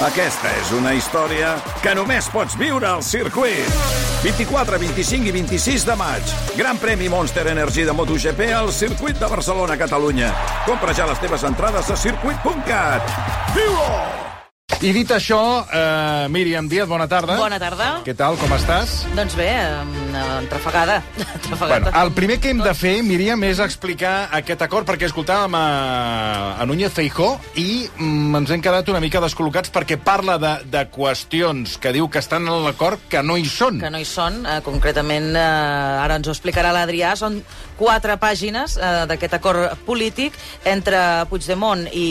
Aquesta és una història que només pots viure al circuit. 24, 25 i 26 de maig. Gran premi Monster Energy de MotoGP al circuit de Barcelona, Catalunya. Compra ja les teves entrades a circuit.cat. Viu-ho! I dit això, eh, Míriam Díaz, bona tarda. Bona tarda. Què tal, com estàs? Doncs bé, eh, entrefagada. Bueno, el primer que hem de fer, Míriam, és explicar aquest acord, perquè escoltàvem a, a Núñez Feijó i mm, ens hem quedat una mica descol·locats perquè parla de, de qüestions que diu que estan en l'acord que no hi són. Que no hi són. Eh, concretament, eh, ara ens ho explicarà l'Adrià, són quatre pàgines eh, d'aquest acord polític entre Puigdemont i,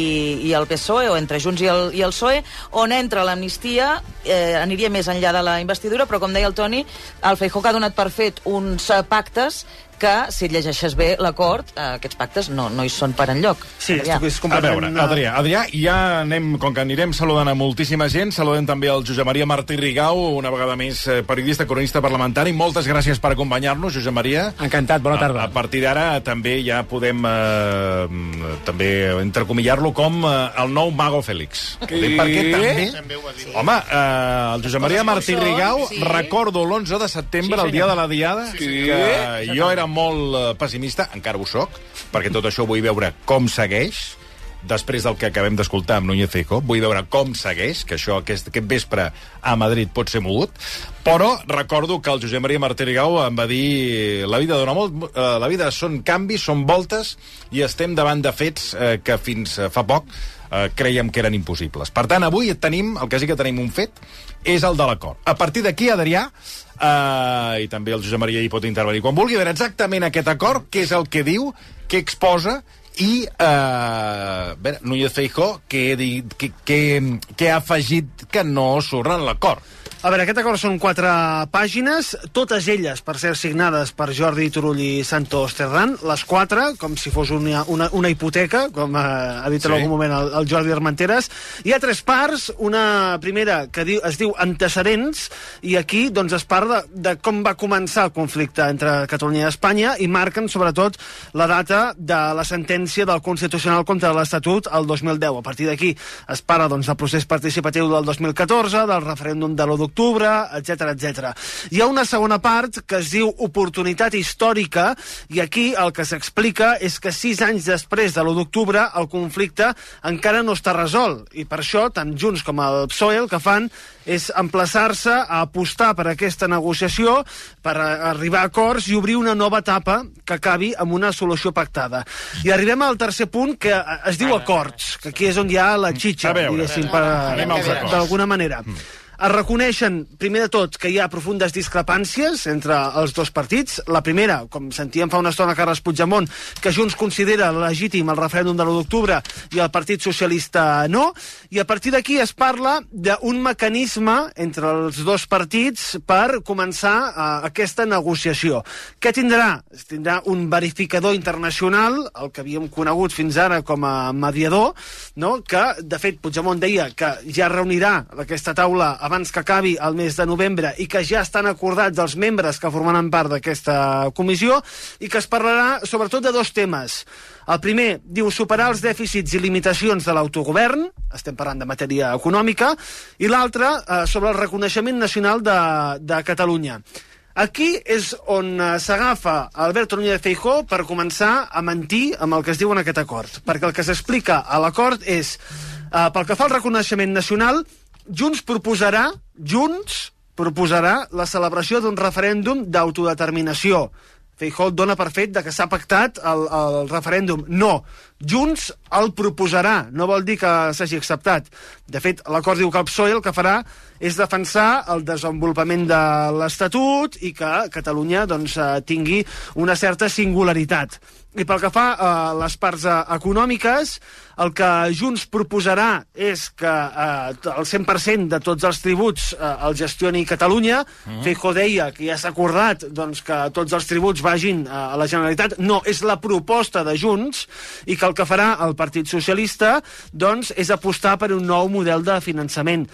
i el PSOE, o entre Junts i el, i el PSOE, on entra l'amnistia, eh, aniria més enllà de la investidura, però com deia el Toni, el Feijó que ha donat per fet uns eh, pactes que, si et llegeixes bé l'acord, eh, aquests pactes no, no hi són per enlloc. Sí, Adrià. és A completament... veure, Adrià, Adrià, ja anem, com que anirem saludant a moltíssima gent, saludem també al Josep Maria Martí Rigau, una vegada més eh, periodista, cronista parlamentari. Moltes gràcies per acompanyar-nos, Josep Maria. Encantat, bona tarda. A, a partir d'ara també ja podem eh, també entrecomillar-lo com eh, el nou Mago Fèlix. Ho dic perquè també... Home, eh, el Josep Maria Martí Rigau, sí. recordo l'11 de setembre, Sí, el dia de la Diada, que jo era molt eh, pessimista, encara ho sóc, perquè tot això vull veure com segueix, després del que acabem d'escoltar amb Núñez Feijóo, vull veure com segueix, que això aquest, aquest vespre a Madrid pot ser mogut, però recordo que el Josep Maria Martí Rigau em va dir la vida dona molt, eh, la vida són canvis, són voltes, i estem davant de fets eh, que fins fa poc creiem que eren impossibles. Per tant, avui tenim, el que sí que tenim un fet, és el de l'acord. A partir d'aquí, Adrià, eh, i també el Josep Maria hi pot intervenir quan vulgui, veure exactament aquest acord, què és el que diu, què exposa, i eh, veure, Núñez Feijó què, què, què ha afegit que no surt en l'acord. A veure, aquest acord són quatre pàgines, totes elles, per ser signades per Jordi Turull i Santos Terran, les quatre, com si fos una, una, una hipoteca, com eh, ha dit Sí. en algun moment el, el Jordi Armenteres. Hi ha tres parts, una primera que diu, es diu antecedents, i aquí doncs, es parla de, de com va començar el conflicte entre Catalunya i Espanya, i marquen sobretot la data de la sentència del Constitucional contra l'Estatut el 2010. A partir d'aquí es parla doncs, del procés participatiu del 2014, del referèndum de l'1 d'octubre, etc etc. Hi ha una segona part que es diu oportunitat històrica i aquí el que s'explica és que sis anys després de l'1 d'octubre el conflicte encara no està resolt i per això tant Junts com el PSOE el que fan és emplaçar-se a apostar per aquesta negociació, per arribar a acords i obrir una nova etapa que acabi amb una solució pactada. I arribem al tercer punt que es diu acords, que aquí és on hi ha la xitxa, A veure, diguéssim, d'alguna manera. Es reconeixen, primer de tot, que hi ha profundes discrepàncies entre els dos partits. La primera, com sentíem fa una estona Carles Puigdemont, que Junts considera legítim el referèndum de l'1 d'octubre i el Partit Socialista no. I a partir d'aquí es parla d'un mecanisme entre els dos partits per començar uh, aquesta negociació. Què tindrà? Tindrà un verificador internacional, el que havíem conegut fins ara com a mediador, no? que, de fet, Puigdemont deia que ja reunirà aquesta taula abans que acabi el mes de novembre i que ja estan acordats els membres que formaran part d'aquesta comissió i que es parlarà sobretot de dos temes. El primer diu superar els dèficits i limitacions de l'autogovern, estem parlant de matèria econòmica, i l'altre eh, sobre el reconeixement nacional de, de Catalunya. Aquí és on eh, s'agafa Alberto Núñez Feijó per començar a mentir amb el que es diu en aquest acord. Perquè el que s'explica a l'acord és, eh, pel que fa al reconeixement nacional, Junts proposarà, Junts proposarà la celebració d'un referèndum d'autodeterminació. Feijó dona per fet de que s'ha pactat el, el referèndum. No, Junts el proposarà, no vol dir que s'hagi acceptat. De fet, l'acord diu que el PSOE el que farà és defensar el desenvolupament de l'Estatut i que Catalunya doncs, eh, tingui una certa singularitat. I pel que fa a les parts eh, econòmiques, el que Junts proposarà és que eh, el 100% de tots els tributs eh, el gestioni Catalunya. Mm. Feijó deia que ja s'ha acordat doncs, que tots els tributs vagin eh, a la Generalitat. No, és la proposta de Junts i que el que farà el Partit Socialista doncs, és apostar per un nou model de finançament.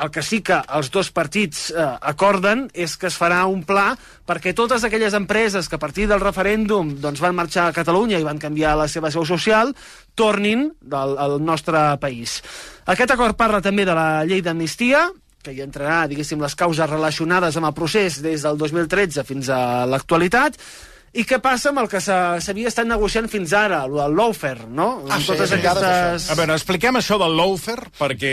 El que sí que els dos partits eh, acorden és que es farà un pla perquè totes aquelles empreses que a partir del referèndum doncs, van marxar a Catalunya i van canviar la seva seu social tornin del, al nostre país. Aquest acord parla també de la llei d'amnistia, que hi entrarà, diguéssim, les causes relacionades amb el procés des del 2013 fins a l'actualitat, i què passa amb el que s'havia estat negociant fins ara, el del lawfare, no? Ah, Amb sí, totes sí, aquestes... A veure, expliquem això del lawfare, perquè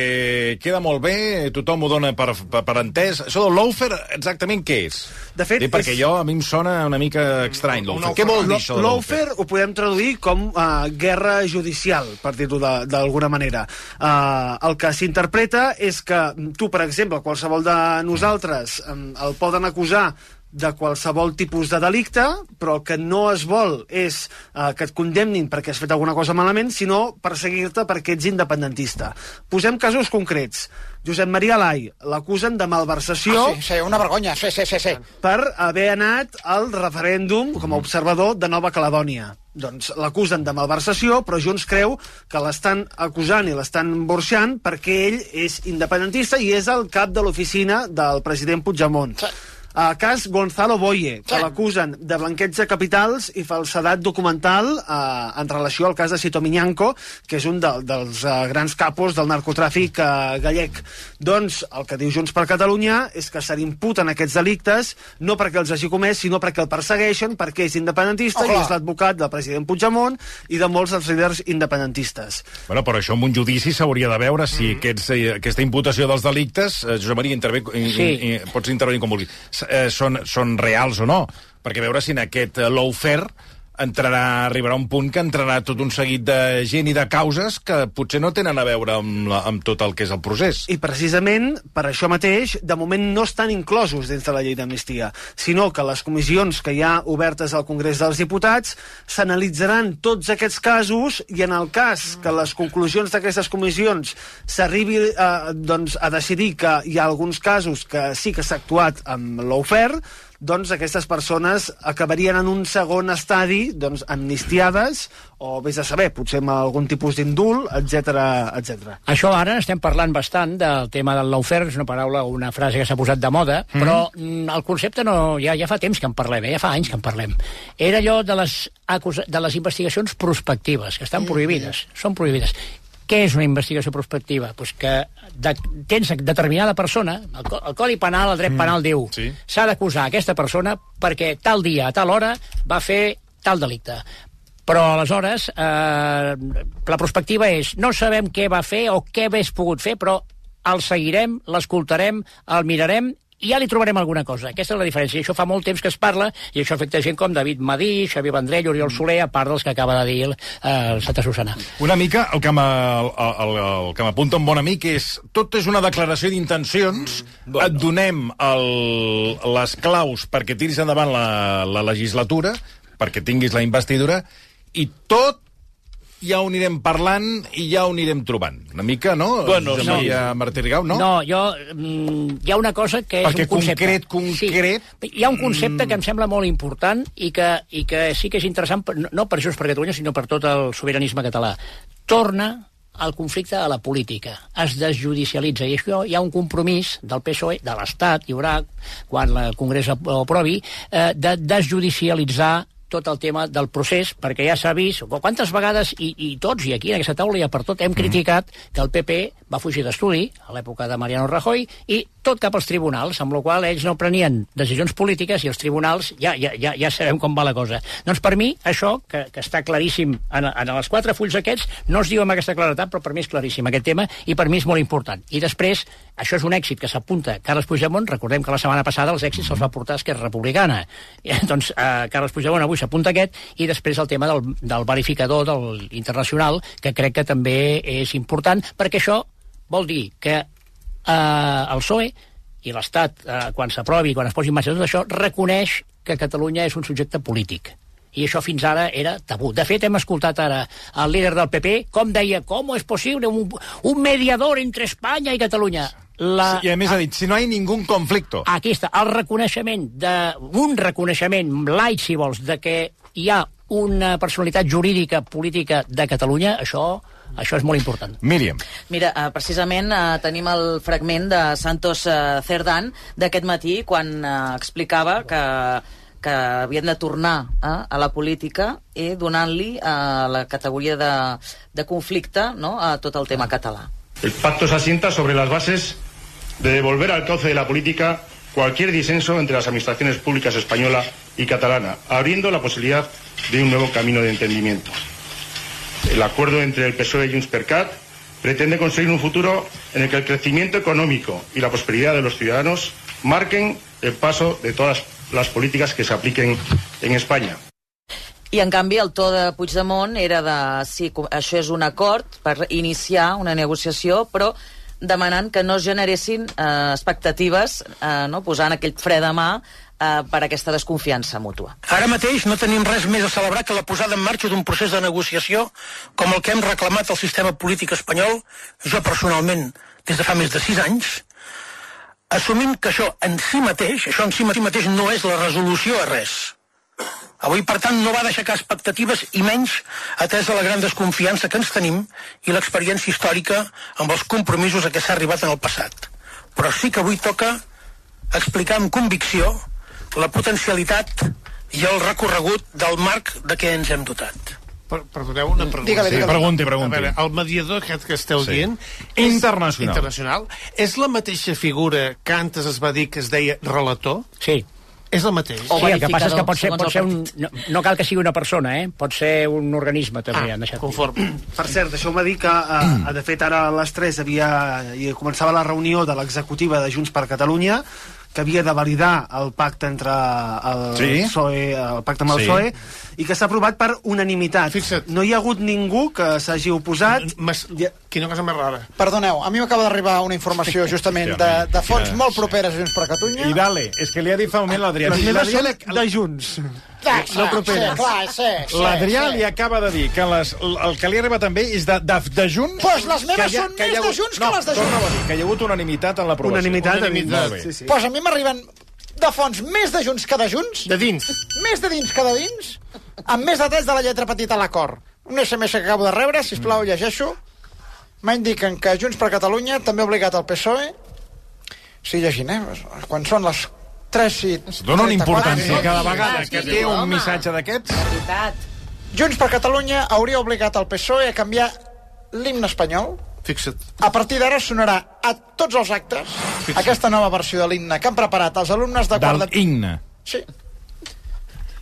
queda molt bé, tothom ho dona per, per, per entès. Això del lawfare, exactament què és? De fet, Dic, perquè és- jo, a mi em sona una mica estrany, lawfare. Què vol dir això de? Lawfare ho podem traduir com uh, guerra judicial, per dir-ho d'alguna manera. Uh, el que s'interpreta és que tu, per exemple, qualsevol de nosaltres um, el poden acusar de qualsevol tipus de delicte, però el que no es vol és uh, que et condemnin perquè has fet alguna cosa malament, sinó perseguir-te perquè ets independentista. Posem casos concrets. Josep Maria Lai l'acusen de malversació Ah, sí, sí, una vergonya, sí, sí, sí, sí. per haver anat al referèndum com a observador de Nova Caledònia. Doncs l'acusen de malversació, però Junts creu que l'estan acusant i l'estan borxant perquè ell és independentista i és el cap de l'oficina del president Puigdemont. Sí. A cas Gonzalo Boye, que l'acusen de blanqueig de capitals i falsedat documental eh, en relació al cas de Cito Miñanco, que és un de, dels eh, grans capos del narcotràfic eh, gallec. Doncs el que diu Junts per Catalunya és que se li imputen aquests delictes no perquè els hagi comès, sinó perquè el persegueixen, perquè és independentista Oh, i és l'advocat del president Puigdemont i de molts dels líders independentistes. Bueno, però això en un judici s'hauria de veure si aquests, eh, aquesta imputació dels delictes, eh, Josep Maria, intervé, sí. Sí. pots intervenir com vulguis, eh, són, són reals o no, perquè veure si en aquest eh, lawfare entrarà, arribarà un punt que entrarà tot un seguit de gent i de causes que potser no tenen a veure amb, la, amb tot el que és el procés. I precisament per això mateix, de moment no estan inclosos dins de la llei d'amnistia, sinó que les comissions que hi ha obertes al Congrés dels Diputats s'analitzaran tots aquests casos i en el cas que les conclusions d'aquestes comissions s'arribi eh, doncs, a decidir que hi ha alguns casos que sí que s'ha actuat amb l'ofer, doncs aquestes persones acabarien en un segon estadi doncs, amnistiades o, vés a saber, potser amb algun tipus d'indult, etc etc. Això ara estem parlant bastant del tema del lawfare, és una paraula o una frase que s'ha posat de moda, mm. però mm, el concepte no, ja, ja fa temps que en parlem, eh? ja fa anys que en parlem. Era allò de les, de les investigacions prospectives, que estan prohibides, són prohibides. Què és una investigació prospectiva? Pues que de, tens determinada persona, el, el Codi Penal, el dret penal diu, sí. s'ha d'acusar aquesta persona perquè tal dia, a tal hora, va fer tal delicte. Però aleshores eh, la perspectiva és no sabem què va fer o què hagués pogut fer, però el seguirem, l'escoltarem, el mirarem i ja li trobarem alguna cosa. Aquesta és la diferència. I això fa molt temps que es parla, i això afecta gent com David Madí, Xavier Vendrell, Oriol Soler, a part dels que acaba de dir el, el Santa Susana. Una mica el que m'a- el, el, el que m'apunta un bon amic és tot és una declaració d'intencions, mm, et donem el, les claus perquè tiris endavant la, la legislatura, perquè tinguis la investidura, i tot ja ho anirem parlant i ja ho anirem trobant. Una mica, no? Bueno, Josep no. Maria Martí Rigau, no? No, jo... Mm, hi ha una cosa que és Perquè un concepte. concret, concret, Sí. Hi ha un concepte que em sembla molt important i que, i que sí que és interessant, no- no per Junts per Catalunya, sinó per tot el sobiranisme català. Torna el conflicte a la política. Es desjudicialitza. I això hi ha un compromís del PSOE, de l'Estat, hi haurà, quan el Congrés ho aprovi, eh, de desjudicialitzar tot el tema del procés, perquè ja s'ha vist quantes vegades, i, i tots, i aquí en aquesta taula i a per tot, hem criticat que el PP va fugir d'estudi a l'època de Mariano Rajoy i tot cap als tribunals, amb la qual ells no prenien decisions polítiques i els tribunals ja, ja, ja, ja sabem com va la cosa. Doncs per mi, això, que, que està claríssim en, en els quatre fulls aquests, no es diu amb aquesta claretat, però per mi és claríssim aquest tema i per mi és molt important. I després, això és un èxit que s'apunta Carles Puigdemont, recordem que la setmana passada els èxits se'ls va portar Esquerra Republicana. I, doncs eh, Carles Puigdemont avui s'apunta aquest i després el tema del, del verificador del internacional, que crec que també és important, perquè això vol dir que eh, el PSOE i l'Estat, eh, quan s'aprovi, quan es posi en marxa tot això, reconeix que Catalunya és un subjecte polític. I això fins ara era tabú. De fet, hem escoltat ara el líder del PP com deia, com és possible un, un mediador entre Espanya i Catalunya? La, I a més ha dit, si no hi ha ningú conflicto. Aquí està, el reconeixement de, un reconeixement light, si vols, de que hi ha una personalitat jurídica, política de Catalunya, això, això és molt important. Míriam. Mira, eh, precisament eh, tenim el fragment de Santos eh, Cerdán d'aquest matí, quan eh, explicava que que havien de tornar eh, a la política i donant-li eh, la categoria de, de conflicte no, a tot el tema català. El pacto se asienta sobre las bases de devolver al cauce de la política cualquier disenso entre las administraciones públicas española y catalana, abriendo la posibilidad de un nuevo camino de entendimiento. El acuerdo entre el PSOE y Junts per pretende conseguir un futuro en el que el crecimiento económico y la prosperidad de los ciudadanos marquen el paso de todas las políticas que se apliquen en España. I, en canvi, el to de Puigdemont era de... Sí, això és un acord per iniciar una negociació, però demanant que no es generessin eh, expectatives, eh, no? posant aquell fre de mà eh, per aquesta desconfiança mútua. Ara mateix no tenim res més a celebrar que la posada en marxa d'un procés de negociació com el que hem reclamat al sistema polític espanyol, jo personalment, des de fa més de sis anys, assumint que això en si mateix, això en si mateix no és la resolució a res. Avui, per tant, no va d'aixecar expectatives i menys atès a la gran desconfiança que ens tenim i l'experiència històrica amb els compromisos a què s'ha arribat en el passat. Però sí que avui toca explicar amb convicció la potencialitat i el recorregut del marc de què ens hem dotat. Per, perdoneu una pregunta. Dígale, dígale. Pregunti, pregunti. A veure, el mediador aquest que esteu Sí. dient... Internacional. Internacional. És la mateixa figura que antes es va dir que es deia relator? Sí. És el mateix? O sí, el que passa és que pot ser, pot ser un... No, no cal que sigui una persona, eh? Pot ser un organisme, també. han Ah, deixat. conforme. Per cert, deixeu-me dir que, eh, de fet, ara a les 3 havia, i començava la reunió de l'executiva de Junts per Catalunya, que havia de validar el pacte entre el Sí. PSOE, el pacte amb el Sí. PSOE, i que s'ha aprovat per unanimitat. Fixa't. No hi ha hagut ningú que s'hagi oposat. Mas, Ja- quina cosa més rara. Perdoneu, a mi m'acaba d'arribar una informació justament de, de fonts molt properes a Junts per Catalunya. I dale, és que li ha dit fa un moment l'Adrià. Les meves són de Junts. Ah, sí, no properes. Sí, clar, sí, sí, L'Adrià sí. li acaba de dir que les, el que li ha arribat també és de, de, de Junts... Pues les meves que ha- són que més de hagut- Junts que no, les de Junts. a dir, que hi ha hagut unanimitat en l'aprovació. Unanimitat, Unanimitat. Sí, sí. Pues a mi m'arriben de fonts més de Junts que de Junts, De dins. més de dins que de dins, amb més detalls de la lletra petita a l'acord. Un SMS que acabo de rebre, si plau llegeixo. M'indiquen que Junts per Catalunya també ha obligat al PSOE... Sí, llegint, eh? Quan són les 3 i... Dóna una 34. importància cada vegada sí, que té un missatge d'aquests. Junts per Catalunya hauria obligat el PSOE a canviar l'himne espanyol. Fixa't. A partir d'ara sonarà a tots els actes aquesta nova versió de l'himne que han preparat els alumnes de quart Del de... himne. Sí.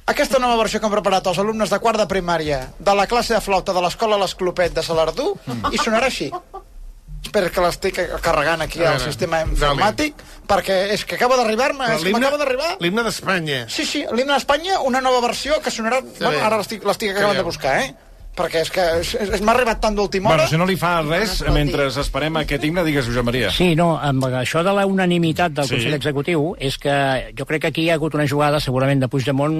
Aquesta nova versió que han preparat els alumnes de quart de primària de la classe de flauta de l'escola L'Esclopet de Salardú i sonarà així. Espera que l'estic carregant aquí al sistema informàtic perquè és que acaba d'arribar-me, és que m'acaba d'arribar L'himne d'Espanya. Sí, sí, l'himne d'Espanya, una nova versió que sonarà... Bueno, ara l'estic acabant de buscar, eh? Perquè és que és, és, m'ha arribat tant d'última hora... Bueno, si no li fa res, escolti. mentre esperem aquest himne, digues, Josep Maria. Sí, no, amb això de la unanimitat del Sí. Consell Executiu és que jo crec que aquí hi ha hagut una jugada segurament de Puigdemont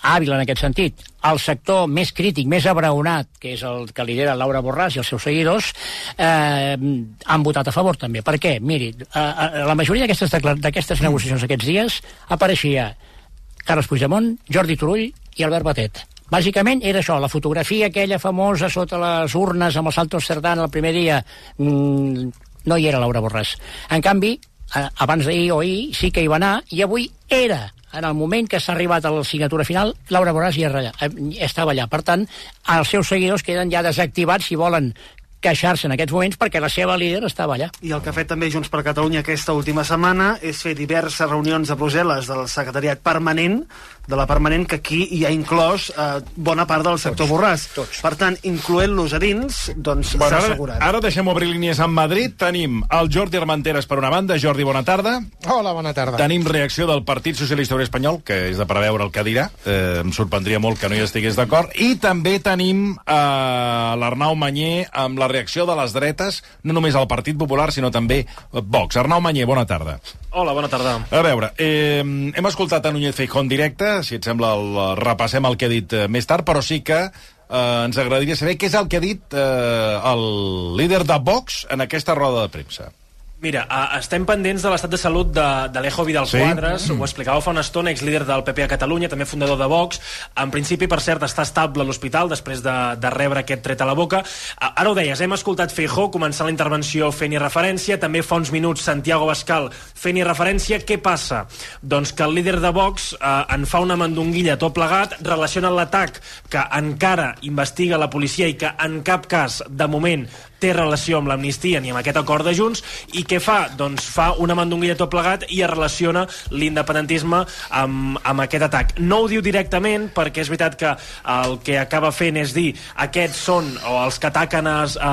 hàbil en aquest sentit. El sector més crític, més abraonat, que és el que lidera Laura Borràs i els seus seguidors, eh, han votat a favor també. Per què? Miri, a, a, la majoria d'aquestes d'aquestes negociacions aquests dies apareixia Carles Puigdemont, Jordi Turull i Albert Batet. Bàsicament era això, la fotografia aquella famosa sota les urnes amb el Santos Cerdán el primer dia, mm, no hi era Laura Borràs. En canvi, abans d'ahir o ahir sí que hi va anar, i avui era en el moment que s'ha arribat a la signatura final, Laura Borràs ja eh, estava allà. Per tant, els seus seguidors queden ja desactivats si volen queixar-se en aquests moments perquè la seva líder estava allà. I el que ha fet també Junts per Catalunya aquesta última setmana és fer diverses reunions a Brussel·les del secretariat permanent, de la permanent que aquí hi ha inclòs eh, bona part del sector borràs. tots. Per tant, incloent-los a dins, doncs Bueno, s'ha ara, assegurat. ara deixem obrir línies amb Madrid. Tenim el Jordi Armenteres per una banda. Jordi, bona tarda. Hola, bona tarda. Tenim reacció del Partit Socialista Obrer Espanyol, que és de preveure el que dirà. Eh, em sorprendria molt que no hi estigués d'acord. I també tenim eh, l'Arnau Manyer amb la reacció de les dretes, no només al Partit Popular, sinó també a Vox. Arnau Manyer, bona tarda. Hola, bona tarda. A veure, eh, hem escoltat a Núñez Feijó en directe, si et sembla el, repassem el que ha dit eh, més tard, però sí que eh, ens agradaria saber què és el que ha dit eh, el líder de Vox en aquesta roda de premsa. Mira, uh, estem pendents de l'estat de salut de, de l'Ejo Vidal Sí? Quadres, ho explicava fa una estona, exlíder del PP a Catalunya, també fundador de Vox. En principi, per cert, està estable a l'hospital després de, de rebre aquest tret a la boca. Uh, ara ho deies, hem escoltat Feijó començar la intervenció fent-hi referència, també fa uns minuts Santiago Bascal fent-hi referència. Què passa? Doncs que el líder de Vox uh, en fa una mandonguilla tot plegat, relaciona l'atac que encara investiga la policia i que en cap cas, de moment, té relació amb l'amnistia ni amb aquest acord de Junts i què fa? Doncs fa una mandonguilla tot plegat i es relaciona l'independentisme amb, amb aquest atac. No ho diu directament perquè és veritat que el que acaba fent és dir aquests són, o els que ataquen a, a,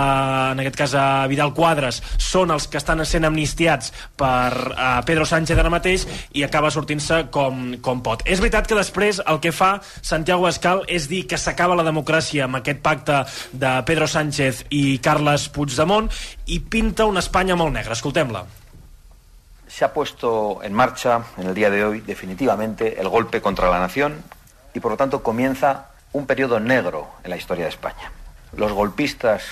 en aquest cas a Vidal Quadres són els que estan sent amnistiats per a Pedro Sánchez ara mateix i acaba sortint-se com, com pot. És veritat que després el que fa Santiago Escal és dir que s'acaba la democràcia amb aquest pacte de Pedro Sánchez i Carles Puigdemont i pinta una Espanya molt negra. Escoltem-la. Se ha puesto en marcha en el día de hoy definitivamente el golpe contra la nación y por lo tanto comienza un periodo negro en la historia de España. Los golpistas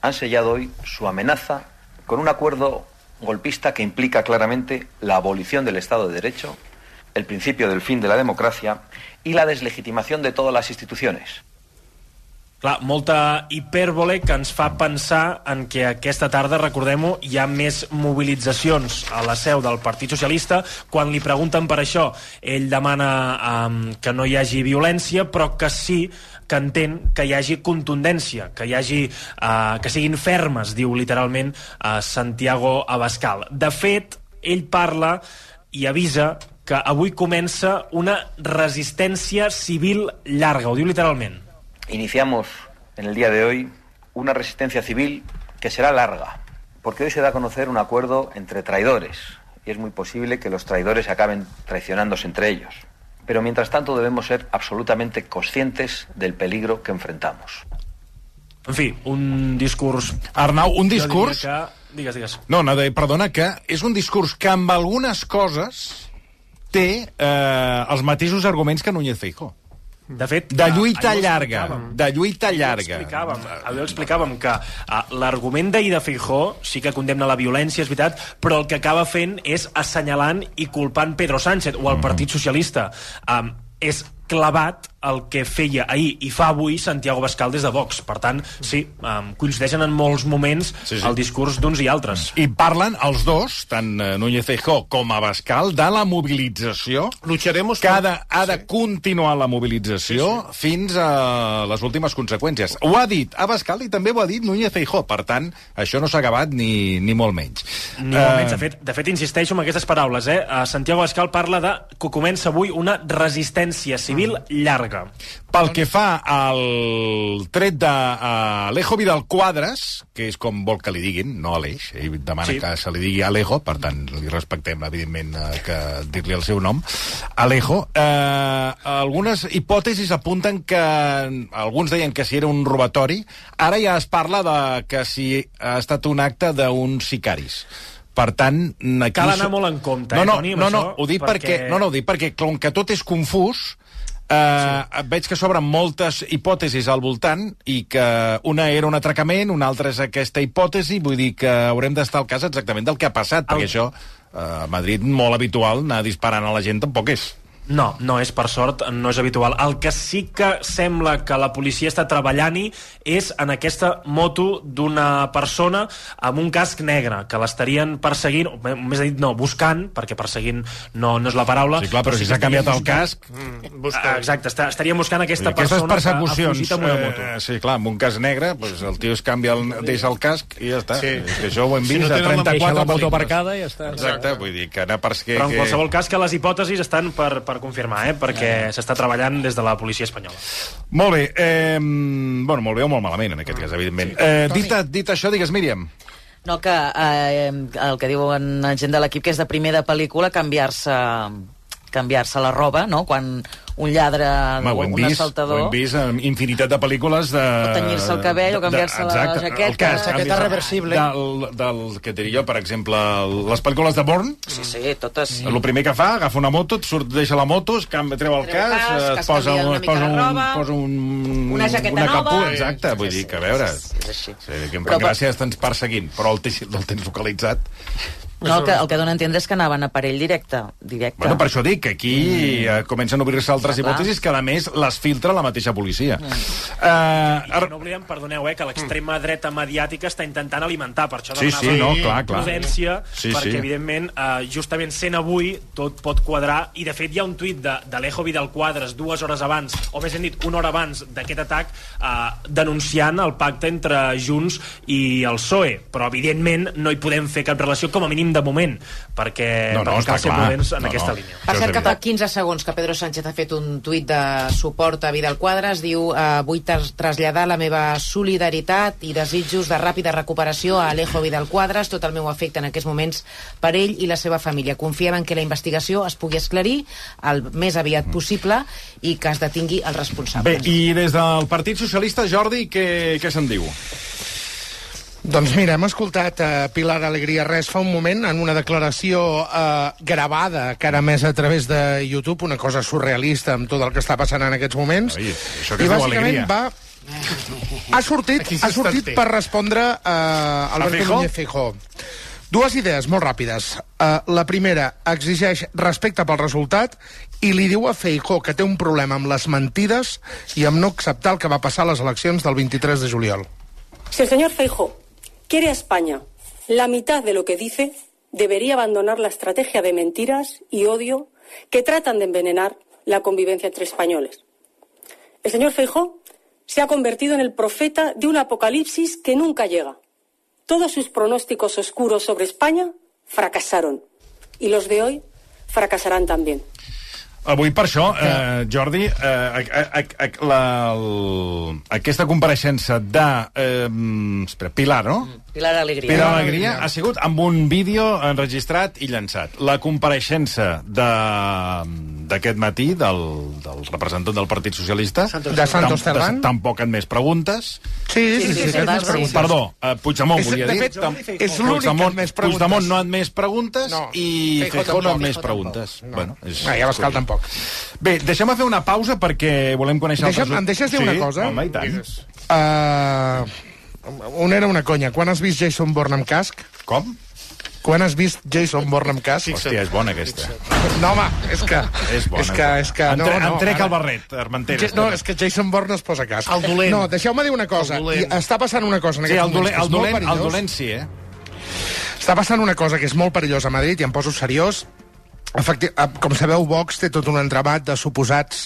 han sellado hoy su amenaza con un acuerdo golpista que implica claramente la abolición del Estado de Derecho, el principio del fin de la democracia y la deslegitimación de todas las instituciones. Clar, molta hipèrbole que ens fa pensar en que aquesta tarda, recordem-ho, hi ha més mobilitzacions a la seu del Partit Socialista. Quan li pregunten per això, ell demana um, que no hi hagi violència, però que sí que entén que hi hagi contundència, que hi hagi, uh, que siguin fermes, diu literalment uh, Santiago Abascal. De fet, ell parla i avisa que avui comença una resistència civil llarga, ho diu literalment. Iniciamos en el día de hoy una resistencia civil que será larga, porque hoy se da a conocer un acuerdo entre traidores y es muy posible que los traidores acaben traicionándose entre ellos. Pero mientras tanto debemos ser absolutamente conscientes del peligro que enfrentamos. En fi, un discurs... Arnau, un discurs... Que... Digues, digues. No, no, perdona, que és un discurs que amb algunes coses té eh, els mateixos arguments que Núñez Feijó. De fet, De lluita llarga, de lluita llarga. Explicàvem, ho explicàvem que uh, l'argument d'ahir de Feijó sí que condemna la violència, és veritat, però el que acaba fent és assenyalant i culpant Pedro Sánchez o el Mm. Partit Socialista. Um, és clavat el que feia ahir i fa avui Santiago Bascal des de Vox. Per tant, sí, um, coincideixen en molts moments Sí, sí. el discurs d'uns i altres. I parlen els dos, tant eh, Núñez Feijó com Abascal, de la mobilització Lucharemos que ha de, ha de continuar la mobilització sí, sí. fins a les últimes conseqüències. Ho ha dit Abascal i també ho ha dit Núñez Feijó. Per tant, això no s'ha acabat ni, ni molt menys. Ni molt menys. Eh, De fet, de fet, insisteixo en aquestes paraules. Eh? Uh, Santiago Bascal parla de que comença avui una resistència civil llarga. Pel que fa al tret de uh, Alejo Vidal Quadres, que és com vol que li diguin, no Aleix, ell demana Sí. que se li digui Alejo, per tant, li respectem, evidentment, uh, que dir-li el seu nom, Alejo, uh, algunes hipòtesis apunten que alguns deien que si era un robatori, ara ja es parla de que si ha estat un acte d'uns sicaris. Per tant, aquí... Cal anar molt en compte, no, eh, no, Toni, amb no, no, això, ho dic perquè... perquè- No, no, ho dic perquè com que tot és confús, eh, sí. veig que s'obren moltes hipòtesis al voltant i que una era un atracament, una altra és aquesta hipòtesi, vull dir que haurem d'estar al cas exactament del que ha passat, perquè això eh, a Madrid molt habitual anar disparant a la gent tampoc és. No, no és per sort, no és habitual. El que sí que sembla que la policia està treballant-hi és en aquesta moto d'una persona amb un casc negre, que l'estarien perseguint, o més dit, no, buscant, perquè perseguint no, no és la paraula. Sí, clar, però si que s'ha canviat el casc... buscant- Ah, Exacte, està, estaríem buscant aquesta Aquestes persona que ha persecucions, fugit amb una moto. eh, sí, clar, amb un cas negre, pues, el tio es canvia, el, deixa el casc i ja està. Sí. És que això ho hem Si vist no a tenen la- 34 Deixa la moto aparcada i ja està. Exacte, vull dir que anar per... Que, Però en que... qualsevol cas que les hipòtesis estan per, per confirmar, eh? perquè s'està treballant des de la policia espanyola. Molt bé, eh, bueno, molt bé o molt malament, en aquest cas, evidentment. Eh, dit, dit això, digues, Míriam. No, que eh, el que diuen la gent de l'equip, que és de primer de pel·lícula canviar-se canviar-se la roba, no?, quan un lladre, Home, un vist, assaltador... ho hem vist en infinitat de pel·lícules de... O tenyir-se el cabell o de- canviar-se la jaqueta. el cas, Jaqueta canvis- reversible. Del, del, que diria jo, per exemple, les pel·lícules de Bourne, Sí, sí, totes... el primer que fa, agafa una moto, et surt, deixa la moto, es canvia, treu el Treu cas, casc, et es posa, un, una es posa, un, roba, posa un, una jaqueta una nova. caput, exacte, vull Sí, dir sí, que a veure... és- és així. Sí, que em Però gràcia, estàs perseguint, però el, tens- el tens localitzat. No, el que, el que dona a entendre és que anaven a per ell directe. directe. Bueno, per això dic que aquí mm. comencen a obrir-se altres Clar. hipòtesis que, a més, les filtra la mateixa policia. Mm. I Uh, no oblidem, perdoneu, eh, que l'extrema dreta mediàtica està intentant alimentar, per això Sí, demanava sí, no, clar, clar. prudència, Sí, perquè, sí. evidentment, eh, justament sent avui, tot pot quadrar, i, de fet, hi ha un tuit de- d'Alejo Vidal Quadres dues hores abans, o més ben dit, una hora abans d'aquest atac, eh, denunciant el pacte entre Junts i el PSOE, però, evidentment, no hi podem fer cap relació, com a mínim de moment, perquè, No, no, perquè està cal ser clar. prudents en No, aquesta no. línia. Per cert, fa evident. 15 segons que Pedro Sánchez ha fet un tuit de suport a Vidal Quadras, diu eh, vull tras traslladar la meva solidaritat i desitjos de ràpida recuperació a Alejo Vidal Quadras, tot el meu afecte en aquests moments per ell i la seva família. Confiem en que la investigació es pugui esclarir el més aviat possible i que es detingui el responsable. bé, i des del Partit Socialista, Jordi, què, què se'n diu? Doncs mira, hem escoltat uh, Pilar Alegria Res fa un moment en una declaració uh, gravada que ara més a través de YouTube, una cosa surrealista amb tot el que està passant en aquests moments. Ai, això que I bàsicament alegria. va... Ha sortit, ha sortit per respondre A Alberto? Núñez Feijó. Dues idees molt ràpides. Uh, la primera, exigeix respecte pel resultat i li diu a Feijó que té un problema amb les mentides i amb no acceptar el que va passar a les eleccions del 23 de juliol. Si el señor Feijo quiere a España la mitad de lo que dice, debería abandonar la estrategia de mentiras y odio que tratan de envenenar la convivencia entre españoles. El señor Feijo se ha convertido en el profeta de un apocalipsis que nunca llega. Todos sus pronósticos oscuros sobre España fracasaron. Y los de hoy fracasarán también. Avui, per això, eh, Jordi, eh, a, a, a, la, el, aquesta compareixença de... Eh, espera, Pilar, no? Pilar Alegria. Pilar Alegria ha sigut amb un vídeo enregistrat i llançat. La compareixença de d'aquest matí del, del representant del Partit Socialista De Santos Cerdán. tampoc admès preguntes Sí, sí, sí, sí, sí, sí, sí, sí. Perdó, eh, Puigdemont És- volia de dir fet, tam- és l'únic que ha Puigdemont, admès preguntes. Puigdemont no ha admès preguntes No, i Feijóo no ha tampoc. admès Feijóo preguntes No. bueno, és, Ah, ja vas cal tampoc. Bé, deixem fer una pausa perquè volem conèixer... Deixa'm- altres- em deixes dir sí, una cosa? Home, i tant. Uh, una era una conya. Quan has vist Jason Bourne amb casc? Com? Quan has vist Jason Bourne amb casc? Hòstia, és bona aquesta. No, home, és que... És bona. És que, és que, no, no, em trec ara- el barret, Armenteres. No, és que Jason Bourne es posa casc. El dolent. No, deixeu-me dir una cosa. El dolent. I està passant una cosa en Sí, el dolent, el dolent, el dolent sí, eh? Està passant una cosa que és molt perillosa a Madrid, i em poso seriós. Efecti eh, com sabeu, Vox té tot un entramat de suposats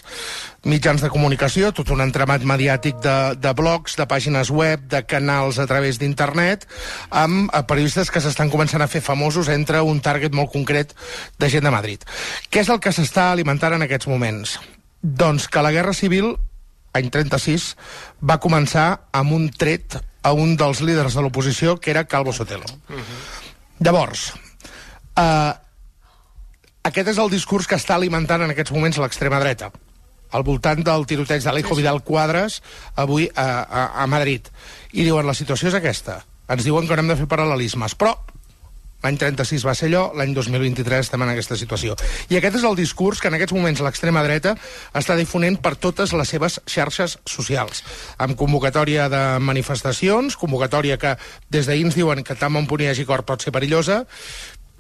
mitjans de comunicació, tot un entramat mediàtic de, de blogs, de pàgines web, de canals a través d'internet, amb eh, periodistes que s'estan començant a fer famosos entre un target molt concret de gent de Madrid. Què és el que s'està alimentant en aquests moments? Doncs que la Guerra Civil, any 36, va començar amb un tret a un dels líders de l'oposició, que era Calvo Sotelo. Llavors, eh, aquest és el discurs que està alimentant en aquests moments l'extrema dreta al voltant del tiroteig d'Alejo Vidal Quadres avui a, a, a Madrid. I diuen, la situació és aquesta. Ens diuen que no hem de fer paral·lelismes, però l'any 36 va ser allò, l'any 2023 estem en aquesta situació. I aquest és el discurs que en aquests moments l'extrema dreta està difonent per totes les seves xarxes socials, amb convocatòria de manifestacions, convocatòria que des d'ahir ens diuen que tant punt hi hagi cor pot ser perillosa,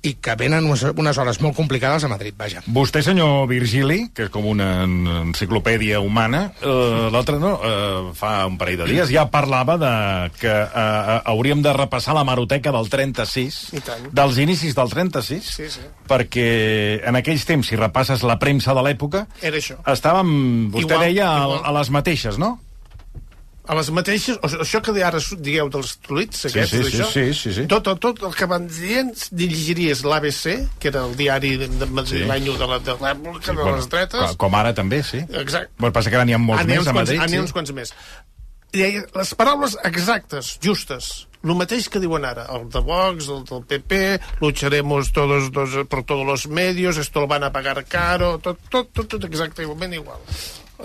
i que venen unes, unes hores molt complicades a Madrid, vaja. Vostè, senyor Virgili, que és com una en- enciclopèdia humana, eh, l'altre no, eh, fa un parell de dies ja parlava de que eh, eh, hauríem de repassar la maroteca del 36, I tant. dels inicis del 36, Sí, sí. perquè en aquells temps, si repasses la premsa de l'època, Era això. estàvem, vostè Igual, deia, a, igual. a les mateixes, no? A les mateixes... O això que ara digueu dels tuits, Sí, aquests, sí, sí, això, sí, sí, sí. Tot, tot, tot el que van dient llegiries l'ABC, que era el diari de, de madrileny de la- de l'època de les dretes. com- com ara també, sí. Exacte. Bueno, passa que ara n'hi ha molts més a Madrid. n'hi ha sí. uns quants més. I les paraules exactes, justes, el mateix que diuen ara, el de Vox, el del PP, lucharemos todos, dos, por todos los medios, esto lo van a pagar caro, tot, tot, tot, tot exactament igual.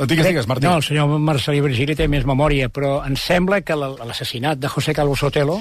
Digues, digues, Martí. No, el senyor Marcelí Virgili té més memòria, però em sembla que la- l'assassinat de José Calvo Sotelo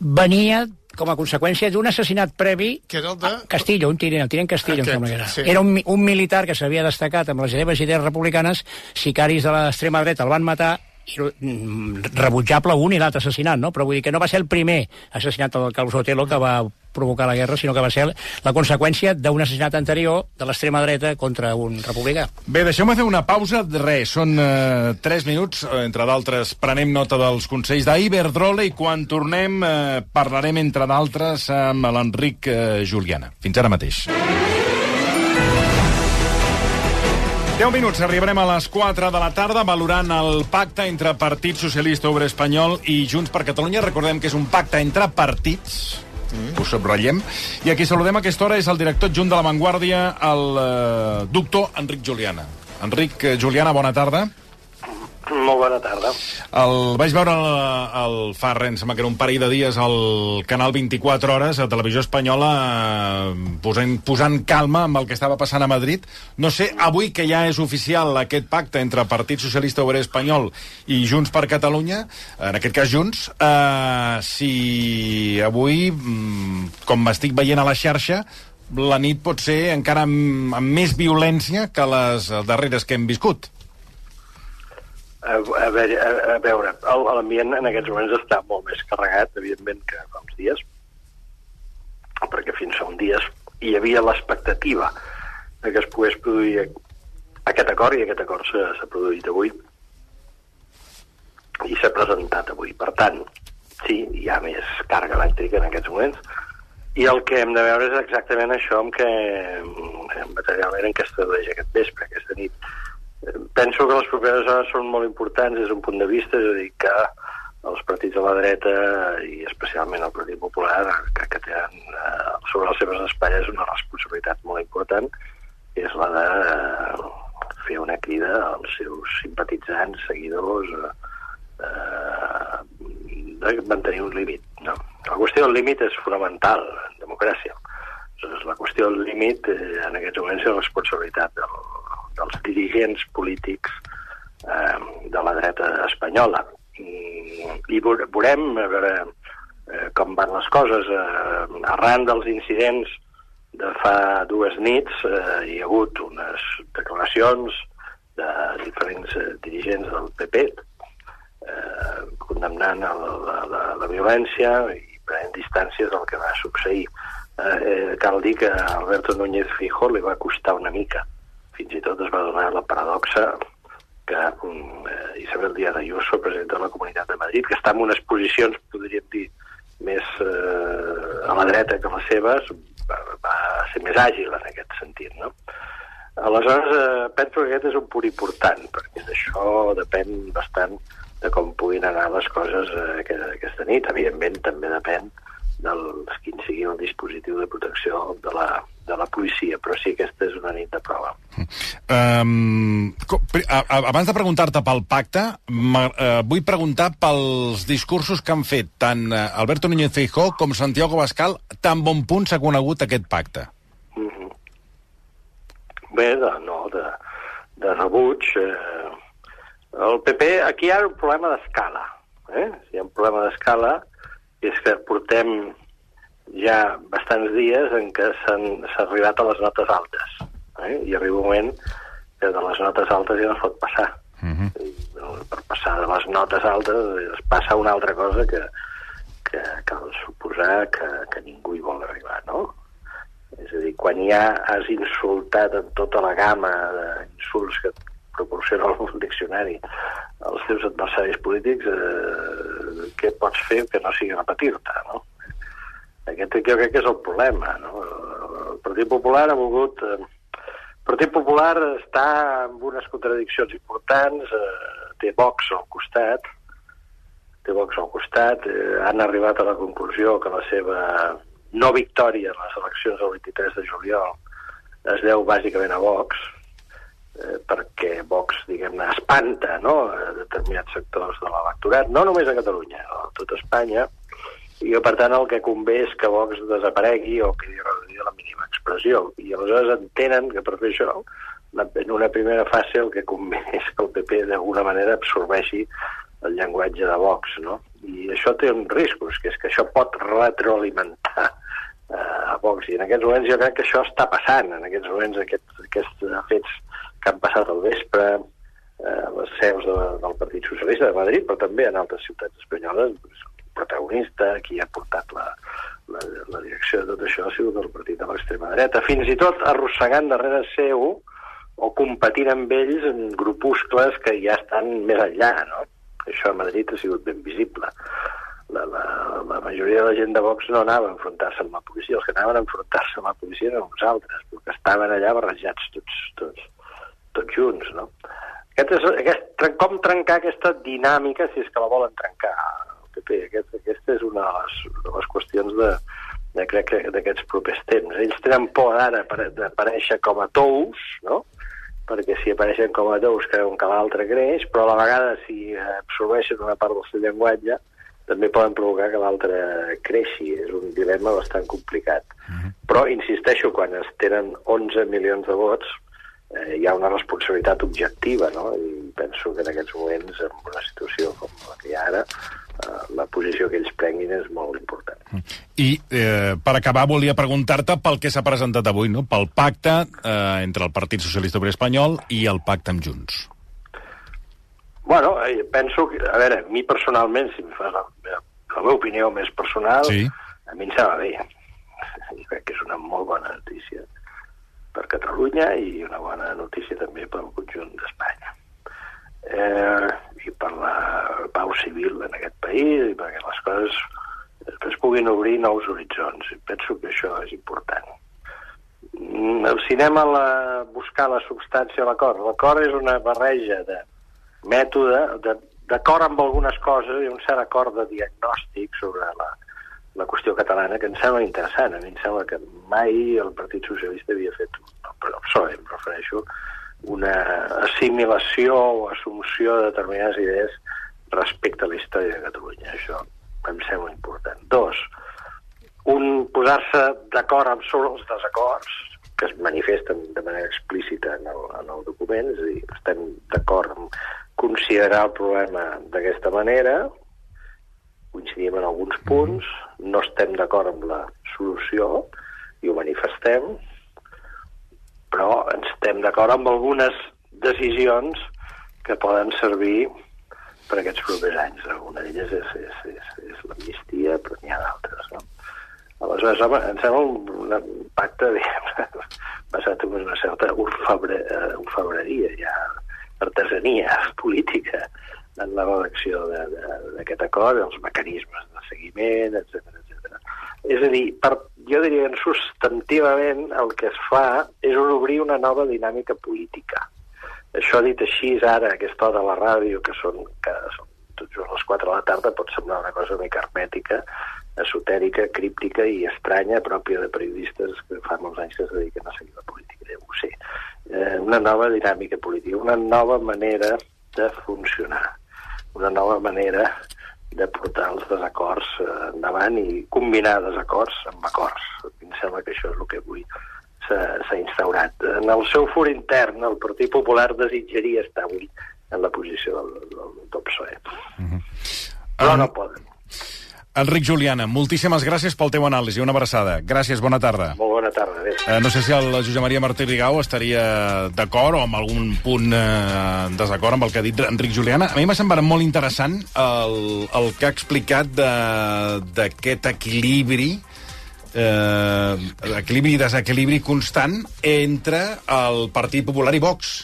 venia com a conseqüència d'un assassinat previ Que era el de... a Castillo, un tinent, el tinent Castillo, Aquest, em sembla que era. sí. Era un, un militar que s'havia destacat amb les seves idees republicanes, sicaris de l'extrema dreta el van matar rebutjable un i l'altre assassinat, no? Però vull dir que no va ser el primer assassinat del Carlos Sotelo que va provocar la guerra, sinó que va ser la conseqüència d'un assassinat anterior de l'extrema dreta contra un republicà. Bé, deixeu-me fer una pausa. Res, són eh, 3 minuts. Entre d'altres, prenem nota dels consells d'Iberdrola i quan tornem eh, parlarem, entre d'altres, amb l'Enric eh, Juliana. Fins ara mateix. 10 minuts, arribarem a les 4 de la tarda valorant el pacte entre Partit Socialista Obrer Espanyol i Junts per Catalunya. Recordem que és un pacte entre partits, mm. ho subratllem, i aquí saludem a aquesta hora és el director adjunt de La Vanguardia, el eh, doctor Enric Juliana. Enric eh, Juliana, bona tarda. Molt bona tarda. El vaig veure el, el fa res, em sembla que era un parell de dies al canal 24 Hores, a Televisió Espanyola, eh, posant, posant calma amb el que estava passant a Madrid. No sé, avui que ja és oficial aquest pacte entre Partit Socialista Obrer Espanyol i Junts per Catalunya, en aquest cas Junts, eh, si avui, mm, com m'estic veient a la xarxa, la nit pot ser encara amb, amb més violència que les darreres que hem viscut. A, a, veure, a, a veure, l'ambient en aquests moments està molt més carregat, evidentment, que fa uns dies, perquè fins fa uns dies hi havia l'expectativa que es pogués produir aquest acord, i aquest acord s'ha produït avui, i s'ha presentat avui. Per tant, sí, hi ha més càrrega elèctrica en aquests moments, i el que hem de veure és exactament això amb què materialment en què es tradueix aquest vespre, aquesta nit. Penso que les properes hores són molt importants des d'un punt de vista, és a dir, que els partits de la dreta i especialment el Partit Popular que, que tenen eh, sobre les seves espatlles una responsabilitat molt important és la de eh, fer una crida als seus simpatitzants, seguidors eh, eh, de mantenir un límit. No? La qüestió del límit és fonamental en democràcia. Aleshores, la qüestió del límit eh, en aquests moments és responsabilitat del, dels dirigents polítics eh, de la dreta espanyola. I, i veure- veurem a veure eh, com van les coses. Eh, arran dels incidents de fa dues nits eh, hi ha hagut unes declaracions de diferents eh, dirigents del PP eh, condemnant el, la, la, la violència i prenent distàncies del que va succeir. Eh, eh, cal dir que a Alberto Núñez Fijo li va costar una mica. Donar la paradoxa que mm, eh, Isabel Díaz Ayuso, presidenta de la Comunitat de Madrid, que està en unes posicions, podríem dir, més eh, a la dreta que les seves, va, va ser més àgil en aquest sentit, no? Aleshores, eh, penso que aquest és un punt important, perquè d'això depèn bastant de com puguin anar les coses eh, aquest- aquesta nit. Evidentment, també depèn del quin sigui el dispositiu de protecció de la, de la policia, però sí que aquesta és una nit de prova. Um, abans de preguntar-te pel pacte, uh, vull preguntar pels discursos que han fet tant uh, Alberto Núñez Feijó com Santiago Bascal, tan bon punt s'ha conegut aquest pacte. Mhm. Bé, de, no, de, de rebuig. Eh, el PP, aquí hi ha un problema d'escala. Eh? Hi ha un problema d'escala, és que portem ja bastants dies en què s'ha arribat a les notes altes. Eh? I arriba un moment que de les notes altes ja no es pot passar. I, no, per passar de les notes altes es passa una altra cosa que, que cal suposar que, que ningú hi vol arribar, no? És a dir, quan ja has insultat en tota la gamma d'insults que proporciona el diccionari als teus adversaris polítics, eh, què pots fer que no sigui repetir-te, no? Aquest jo crec que és el problema, no? El Partit Popular ha volgut... Eh, el Partit Popular està amb unes contradiccions importants, eh, té Vox al costat, té Vox al costat, eh, han arribat a la conclusió que la seva no victòria en les eleccions del 23 de juliol es deu bàsicament a Vox, eh, perquè Vox, diguem-ne, espanta no? a determinats sectors de l'electorat, no només a Catalunya, a tot Espanya, i que, per tant, el que convé és que Vox desaparegui o quedi reduïda a la mínima expressió. I aleshores entenen que per fer això, en una primera fase, el que convé és que el PP d'alguna manera absorbeixi el llenguatge de Vox, no? I això té uns riscos, que és que això pot retroalimentar eh, a Vox. I en aquests moments jo crec que això està passant, en aquests moments aquests, aquests fets que han passat al vespre, eh, les seus de, del Partit Socialista de Madrid, però també en altres ciutats espanyoles, doncs, protagonista, qui ha portat la, la, la direcció de tot això ha sigut el partit de l'extrema dreta, fins i tot arrossegant darrere seu o competint amb ells en grupuscles que ja estan més enllà, no? Això a Madrid ha sigut ben visible. La, la, la majoria de la gent de Vox no anava a enfrontar-se amb la policia, els que anaven a enfrontar-se amb la policia eren uns altres, perquè estaven allà barrejats tots, tots, tots junts, no? Aquest és, aquest, com trencar aquesta dinàmica, si és que la volen trencar, PP. Aquest, aquesta és una de les, de les qüestions de, de crec que d'aquests propers temps. Ells tenen por ara d'aparèixer com a tous, no? perquè si apareixen com a tous creuen que l'altre creix, però a la vegada si absorbeixen una part del seu llenguatge també poden provocar que l'altre creixi. És un dilema bastant complicat. Però, insisteixo, quan es tenen 11 milions de vots, eh, hi ha una responsabilitat objectiva, no? I penso que en aquests moments, en una situació com la que hi ha ara, la posició que ells prenguin és molt important. I, eh, per acabar, volia preguntar-te pel que s'ha presentat avui, no? pel pacte eh, entre el Partit Socialista Obrer Espanyol i el pacte amb Junts. Bueno, eh, penso que, a veure, a mi personalment, si em fas la, la meva opinió més personal, Sí. a mi em sembla bé. I crec que és una molt bona notícia per Catalunya i una bona notícia també pel conjunt d'Espanya. Eh, I per la pau civil en aquest país i perquè les coses després puguin obrir nous horitzons. Penso que això és important. Mm, El cinema, la, buscar la substància l'acord. L'acord és una barreja de mètode, de- d'acord amb algunes coses i un cert acord de diagnòstic sobre la, la qüestió catalana que em sembla interessant. A mi em sembla que mai el Partit Socialista havia fet, però el PSOE em refereixo, una assimilació o assumpció de determinades idees respecte a la història de Catalunya. Això em sembla important. Dos, un posar-se d'acord amb sobre els desacords que es manifesten de manera explícita en el, en el document, és a dir, estem d'acord en considerar el problema d'aquesta manera, coincidim en alguns punts, no estem d'acord amb la solució i ho manifestem, però estem d'acord amb algunes decisions que poden servir per aquests propers anys. Una d'elles és, és, és, és l'amnistia, però n'hi ha d'altres. No? Aleshores, home, em sembla un, un pacte diguem, basat en una certa orfebre, eh, orfebreria, ja, artesania política en la redacció d'aquest acord, els mecanismes de seguiment, etc. És a dir, per, jo diria que substantivament el que es fa és obrir una nova dinàmica política. Això dit així, ara, a aquesta hora de la ràdio, que són, que són tot just les 4 de la tarda, pot semblar una cosa mica hermètica, esotèrica, críptica i estranya, pròpia de periodistes que fa molts anys que es dediquen a seguir la política, ja ho sé. Eh, una nova dinàmica política, una nova manera de funcionar, una nova manera de portar els desacords eh, endavant i combinar desacords amb acords. Em sembla que això és el que avui s'ha instaurat. En el seu fur intern, el Partit Popular desitjaria estar avui en la posició del, del, del PSOE. Però no poden. Enric Juliana, moltíssimes gràcies pel teu anàlisi. Una abraçada. Gràcies, bona tarda. Molt bona tarda. Adéu. Eh, no sé si el Josep Maria Martí Rigau estaria d'acord o amb algun punt eh, desacord amb el que ha dit Enric Juliana. A mi m'ha semblat molt interessant el, el que ha explicat de- d'aquest equilibri eh, equilibri i desequilibri constant entre el Partit Popular i Vox.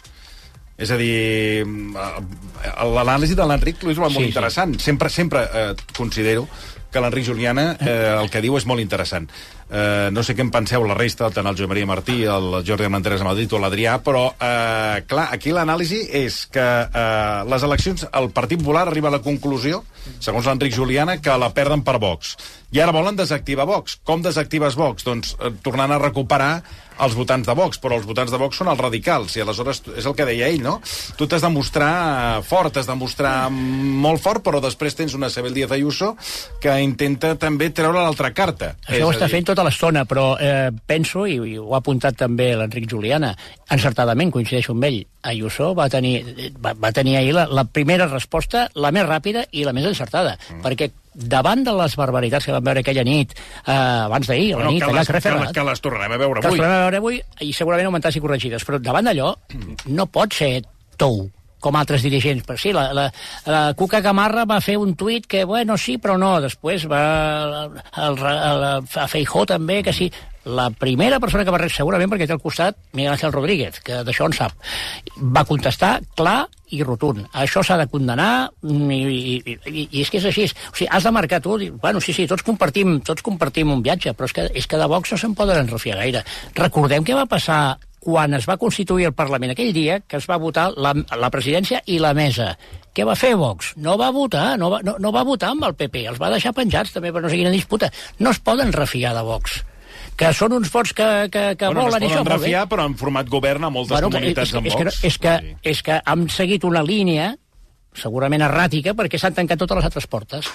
És a dir, eh, l'anàlisi de l'Enric Luis va molt Sí, sí. interessant. Sempre, sempre eh, considero que l'Enric Juliana eh, el que diu és molt interessant. Eh, no sé què en penseu la resta, tant el Josep Maria Martí, el Jordi Armenteres a Madrid o l'Adrià, però, eh, clar, aquí l'anàlisi és que eh, les eleccions, el Partit Popular arriba a la conclusió, segons l'Enric Juliana, que la perden per Vox. I ara volen desactivar Vox. Com desactives Vox? Doncs eh, tornant a recuperar els votants de Vox, però els votants de Vox són els radicals, i aleshores és el que deia ell, no? Tu t'has de mostrar eh, fort, has de mostrar molt fort, però després tens una Isabel Díaz Ayuso que intenta també treure l'altra carta. Això ho està fent tota l'estona, però eh, penso, i, i ho ha apuntat també l'Enric Juliana, encertadament, coincideixo amb ell, Ayuso va tenir, va, va tenir ahir la, la primera resposta, la més ràpida i la més encertada, mm. perquè davant de les barbaritats que vam veure aquella nit, eh, abans d'ahir, a la Bueno, nit, que, allà les, que, les, que les tornarem a veure que els avui. tornarem a veure avui i segurament augmentar i corregides, però davant d'allò no pot ser tou com altres dirigents. Però sí, la, la, la Cuca Gamarra va fer un tuit que, bueno, sí, però no. Després va el, el, el, a Feijó també, que sí. La primera persona que va res, segurament perquè té al costat Miguel Ángel Rodríguez, que d'això en sap, va contestar clar i rotund. Això s'ha de condenar i, i, i, i és que és així. O sigui, has de marcar tu. Bueno, sí, sí, tots compartim, tots compartim un viatge, però és que, és que de Vox no se'n poden enrefiar gaire. Recordem què va passar quan es va constituir el Parlament aquell dia que es va votar la, la presidència i la mesa. Què va fer Vox? No va votar, no va, no, no va votar amb el PP, els va deixar penjats també per no sé quina disputa. No es poden refiar de Vox que són uns vots que, que, que bueno, volen no es poden refiar, però han format govern a moltes Bueno, comunitats és, amb és, que, Vox. és, que, és que han seguit una línia segurament erràtica perquè s'han tancat totes les altres portes.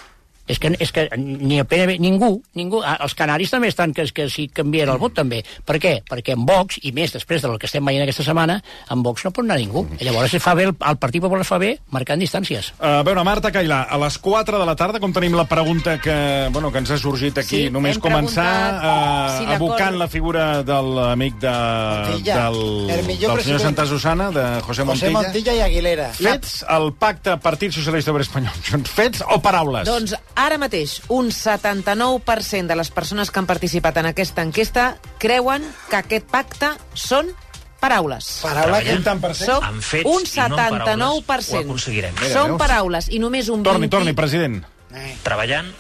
És que, és que ni el PNB, ningú, ningú, els canaris també estan que, que si canvien el vot també. Per què? Perquè en Vox, i més després del que estem veient aquesta setmana, en Vox no pot anar ningú. I llavors es fa bé, el, el Partit Popular es fa bé marcant distàncies. Uh, a veure, Marta Cailà, a les 4 de la tarda, com tenim la pregunta que, bueno, que ens ha sorgit aquí, Sí, només començar preguntat uh, si evocant la figura de l'amic de, Montilla, del, el del senyor president. Santa Susana, de José José Montilla. Montilla i Aguilera. Fets el pacte Partit Socialista Obrer Espanyol. Junts, Fets o paraules? Doncs ara mateix, un 79% de les persones que han participat en aquesta enquesta creuen que aquest pacte són paraules. Paraula que... Quin tant per cent? Som fets un i no amb paraules, ho 79%. aconseguirem. Són paraules i només un Torni, 20... torni, president. Treballant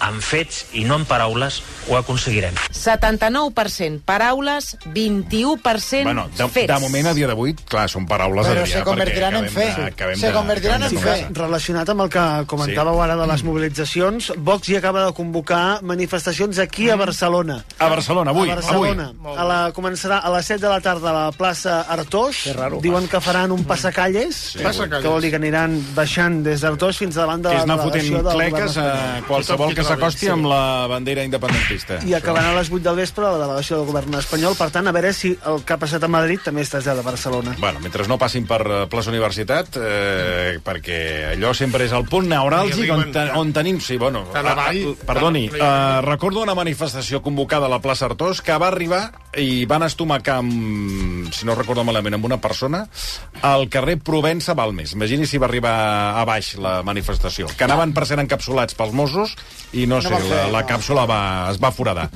amb fets i no amb paraules ho aconseguirem. 79% paraules, 21% Bueno, de, fets. de moment, a dia d'avui, clar, són paraules Però Adrià, se convertiran en fe. de- Se de- convertiran en fe. Relacionat amb el que comentàveu ara de les mobilitzacions, Vox ja acaba de convocar manifestacions aquí a Barcelona. A Barcelona, avui, A Barcelona. A la, començarà a les 7 de la tarda a la plaça Artós. Que raro. Diuen que faran un passacalles, Sí. Passacalles. que vol dir que aniran baixant des d'Artós fins davant de la és anar delegació fotent del cleques govern a qualsevol que s'acosti trobi, amb la bandera independentista. I acabaran a les 8 del vespre a la delegació del govern espanyol. Per tant, a veure si el que ha passat a Madrid també es trasllada a Barcelona. Bueno, mentre no passin per eh, plaça Universitat, eh, perquè allò sempre és el punt neuràlgic on, te, ja. on tenim... Sí, bueno, avall, ah, perdoni, eh, recordo una manifestació convocada a la plaça Artós que va arribar i van estomacar amb, si no recordo malament, amb una persona al carrer Provença Balmes. Imagini si va arribar a baix la manifestació. Que anaven per ser encapsulats pels Mossos i no, sé, va la, fer, la no. càpsula va, es va foradar.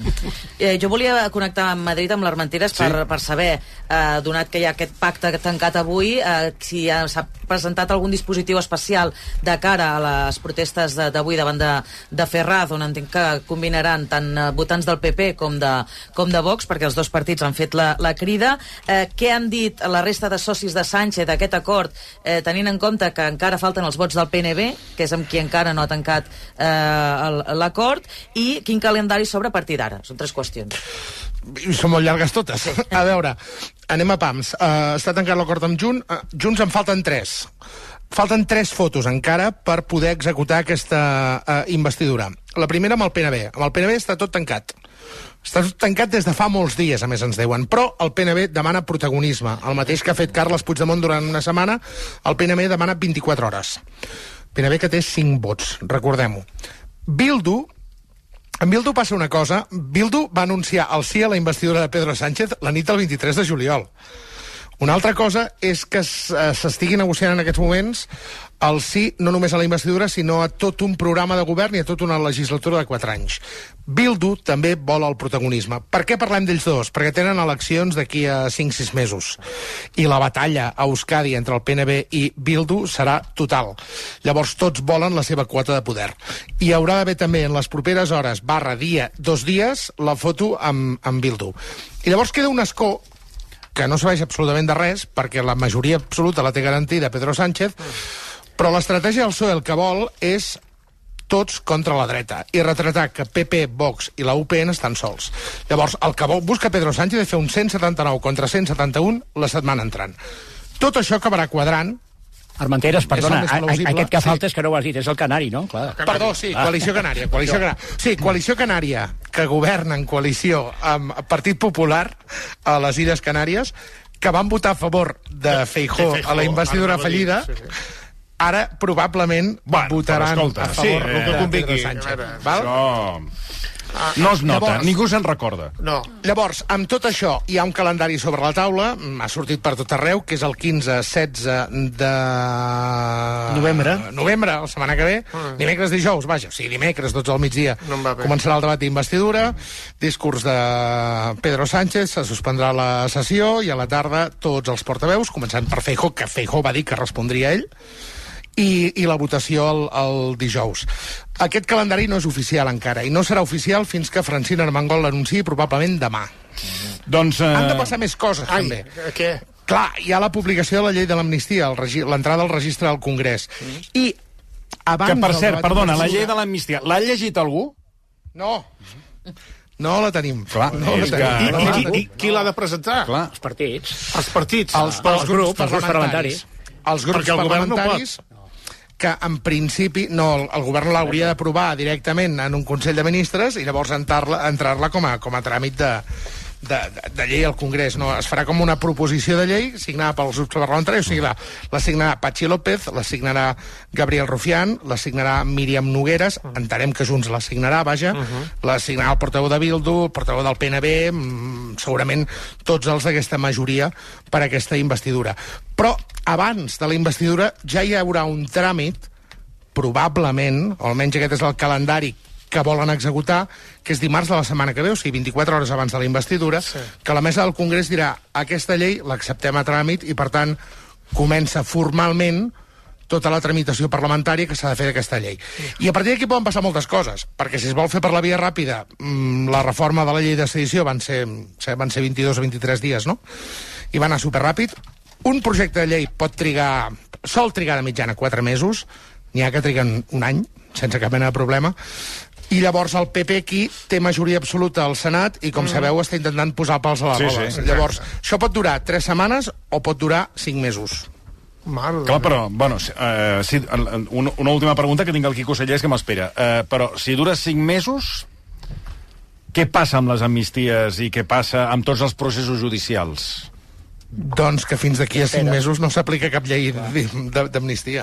Eh, jo volia connectar amb Madrid, amb l'Armenteres, per, Sí. per saber, eh, donat que hi ha aquest pacte tancat avui, eh, si ja s'ha presentat algun dispositiu especial de cara a les protestes de- d'avui davant de, de Ferraz, on entenc que combinaran tant eh, votants del PP com de, com de Vox, perquè els dos partits han fet la, la crida. Eh, què han dit la resta de socis de Sánchez d'aquest acord, eh, tenint en compte que encara falten els vots del PNB, que és amb qui encara no ha tancat eh, l'acord, i quin calendari s'obre a partir d'ara? Són tres qüestions. Són molt llargues totes. A veure, anem a pams. Uh, està tancat l'acord amb Junts. Uh, Junts en falten tres. Falten tres fotos encara per poder executar aquesta uh, investidura. La primera amb el PNB. Amb el PNB està tot tancat. Està tancat des de fa molts dies, a més ens diuen. Però el PNB demana protagonisme. El mateix que ha fet Carles Puigdemont durant una setmana, el PNB demana 24 hores. PNB que té 5 vots, recordem-ho. Bildu, en Bildu passa una cosa. Bildu va anunciar el sí a la investidura de Pedro Sánchez la nit del 23 de juliol. Una altra cosa és que eh, s'estigui negociant en aquests moments el sí no només a la investidura, sinó a tot un programa de govern i a tota una legislatura de 4 anys. Bildu també vol el protagonisme. Per què parlem d'ells dos? Perquè tenen eleccions d'aquí a 5-6 mesos. I la batalla a Euskadi entre el PNB i Bildu serà total. Llavors tots volen la seva quota de poder. I hi haurà d'haver també en les properes hores, barra dia, dos dies, la foto amb, amb Bildu. I llavors queda un escó que no serveix absolutament de res, perquè la majoria absoluta la té garantida Pedro Sánchez, però l'estratègia del PSOE el que vol és tots contra la dreta i retratar que PP, Vox i la UPN estan sols. Llavors, el que busca Pedro Sánchez és fer un 179 contra 171 la setmana entrant. Tot això acabarà quadrant Armenteres, perdona, a, a, aquest que sí. falta és que no ho has dit, és el canari, no? Clar. Perdó, sí, coalició canària. Coalició canària. Sí, coalició canària, que governa en coalició amb Partit Popular a les Illes Canàries, que van votar a favor de Feijó a la investidura fallida, ara probablement Bueno, votaran però escolta, a favor sí, de el que convingui. Sánchez. A veure, Val? Això... No es nota, Llavors- ningú se'n recorda. No. Llavors, amb tot això, hi ha un calendari sobre la taula, mm, ha sortit per tot arreu, que és el 15-16 de... Novembre. Novembre, la setmana que ve. Mm. Dimecres, dijous, vaja, o sigui, dimecres, 12 al migdia. No. Començarà el debat d'investidura, discurs de Pedro Sánchez, se suspendrà la sessió i a la tarda tots els portaveus, començant per Feijó, que Feijó va dir que respondria ell, i, i la votació el, el dijous. Aquest calendari no és oficial encara, i no serà oficial fins que Francina Armengol l'anunciï probablement demà. Doncs... Eh... Han de passar més coses, Ai, també. què? Clar, hi ha la publicació de la llei de l'amnistia, l'entrada al registre del Congrés. I abans... Que, per cert, perdona, la llei de l'amnistia, l'ha llegit algú? No. No la tenim. Clar, no la tenim. que- I, No i, la qui, l'ha de presentar? Clar. Els partits. Els partits. Els, els grups, els grups parlamentaris. Els grups Perquè el govern no parlamentaris que en principi no, el, el govern l'hauria d'aprovar directament en un Consell de Ministres i llavors entrar-la entrar com, a, com a tràmit de, de, de, de llei al Congrés. No? Es farà com una proposició de llei signada pels grups parlamentaris, o sigui, la, la signarà Patxi López, la signarà Gabriel Rufián, la signarà Míriam Nogueres, entenem que Junts la signarà, vaja, la signarà el portaveu de Bildu, el portaveu del PNB, mm, segurament tots els d'aquesta majoria per aquesta investidura. Però abans de la investidura ja hi haurà un tràmit probablement, o almenys aquest és el calendari que volen executar, que és dimarts de la setmana que ve, o sigui, 24 hores abans de la investidura, sí. que la mesa del Congrés dirà aquesta llei l'acceptem a tràmit i, per tant, comença formalment tota la tramitació parlamentària que s'ha de fer d'aquesta llei. I a partir d'aquí poden passar moltes coses, perquè si es vol fer per la via ràpida, mm, la reforma de la llei de sedició van ser, van ser 22 o 23 dies, no? I va anar superràpid. Un projecte de llei pot trigar, sol trigar de mitjana 4 mesos, n'hi ha que triguen un any, sense cap mena de problema, i llavors el PP aquí té majoria absoluta al Senat i, com mm. sabeu, està intentant posar pals a les Sí, rodes. sí, exacte. llavors, això pot durar 3 setmanes o pot durar 5 mesos. Mare de Clar, però, bueno, si- eh, sí, una, una última pregunta que tinc el Quico Sallés que m'espera. Eh, però, si dura 5 mesos, què passa amb les amnisties i què passa amb tots els processos judicials? Doncs que fins d'aquí a 5 mesos no s'aplica cap llei d'amnistia.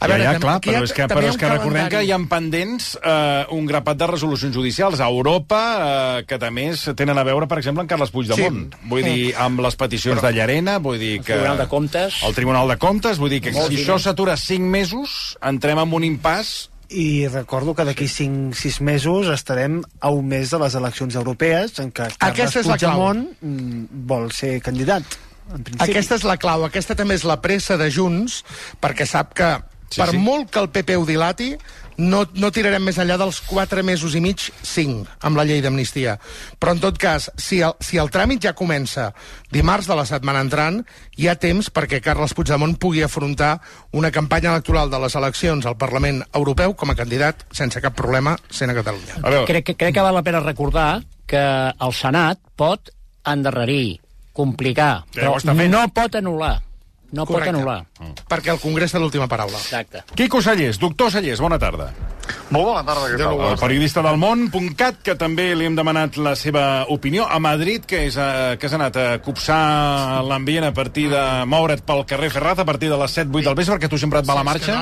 A ja, ja, tam- clar, però és que, però és que recordem calendari. que hi ha pendents eh, un grapat de resolucions judicials a Europa eh, que també tenen a veure, per exemple, amb Carles Puigdemont. Sí. Vull dir, amb les peticions de Llarena, vull dir que... Tribunal de Comptes. El Tribunal de Comptes, vull dir que Molt si diners. això s'atura 5 mesos, entrem en un impàs I recordo que d'aquí 5-6 mesos estarem a un mes de les eleccions europees en què Carles Aquesta. Puigdemont mm, vol ser candidat. En principi. Aquesta és la clau, aquesta també és la pressa de Junts, perquè sap que Sí, per sí. sí. molt que el PP ho dilati, no, no tirarem més enllà dels 4 mesos i mig, 5, amb la llei d'amnistia. Però, en tot cas, si el, si el tràmit ja comença dimarts de la setmana entrant, hi ha temps perquè Carles Puigdemont pugui afrontar una campanya electoral de les eleccions al Parlament Europeu com a candidat sense cap problema sent a Catalunya. A veure, Crec, que- crec que val la pena recordar que el Senat pot endarrerir, complicar, Ja però no pot anul·lar. No Correcte. pot anul·lar. Perquè el Congrés té l'última paraula. Exacte. Quico Sallés, doctor Sallés, bona tarda. Molt bona tarda, què tal? El periodista del món.cat, que també li hem demanat la seva opinió. A Madrid, que, és, eh, que has anat a copsar l'ambient a partir de moure't pel carrer Ferraz a partir de les 7-8 del vespre, perquè tu sempre et va a la marxa.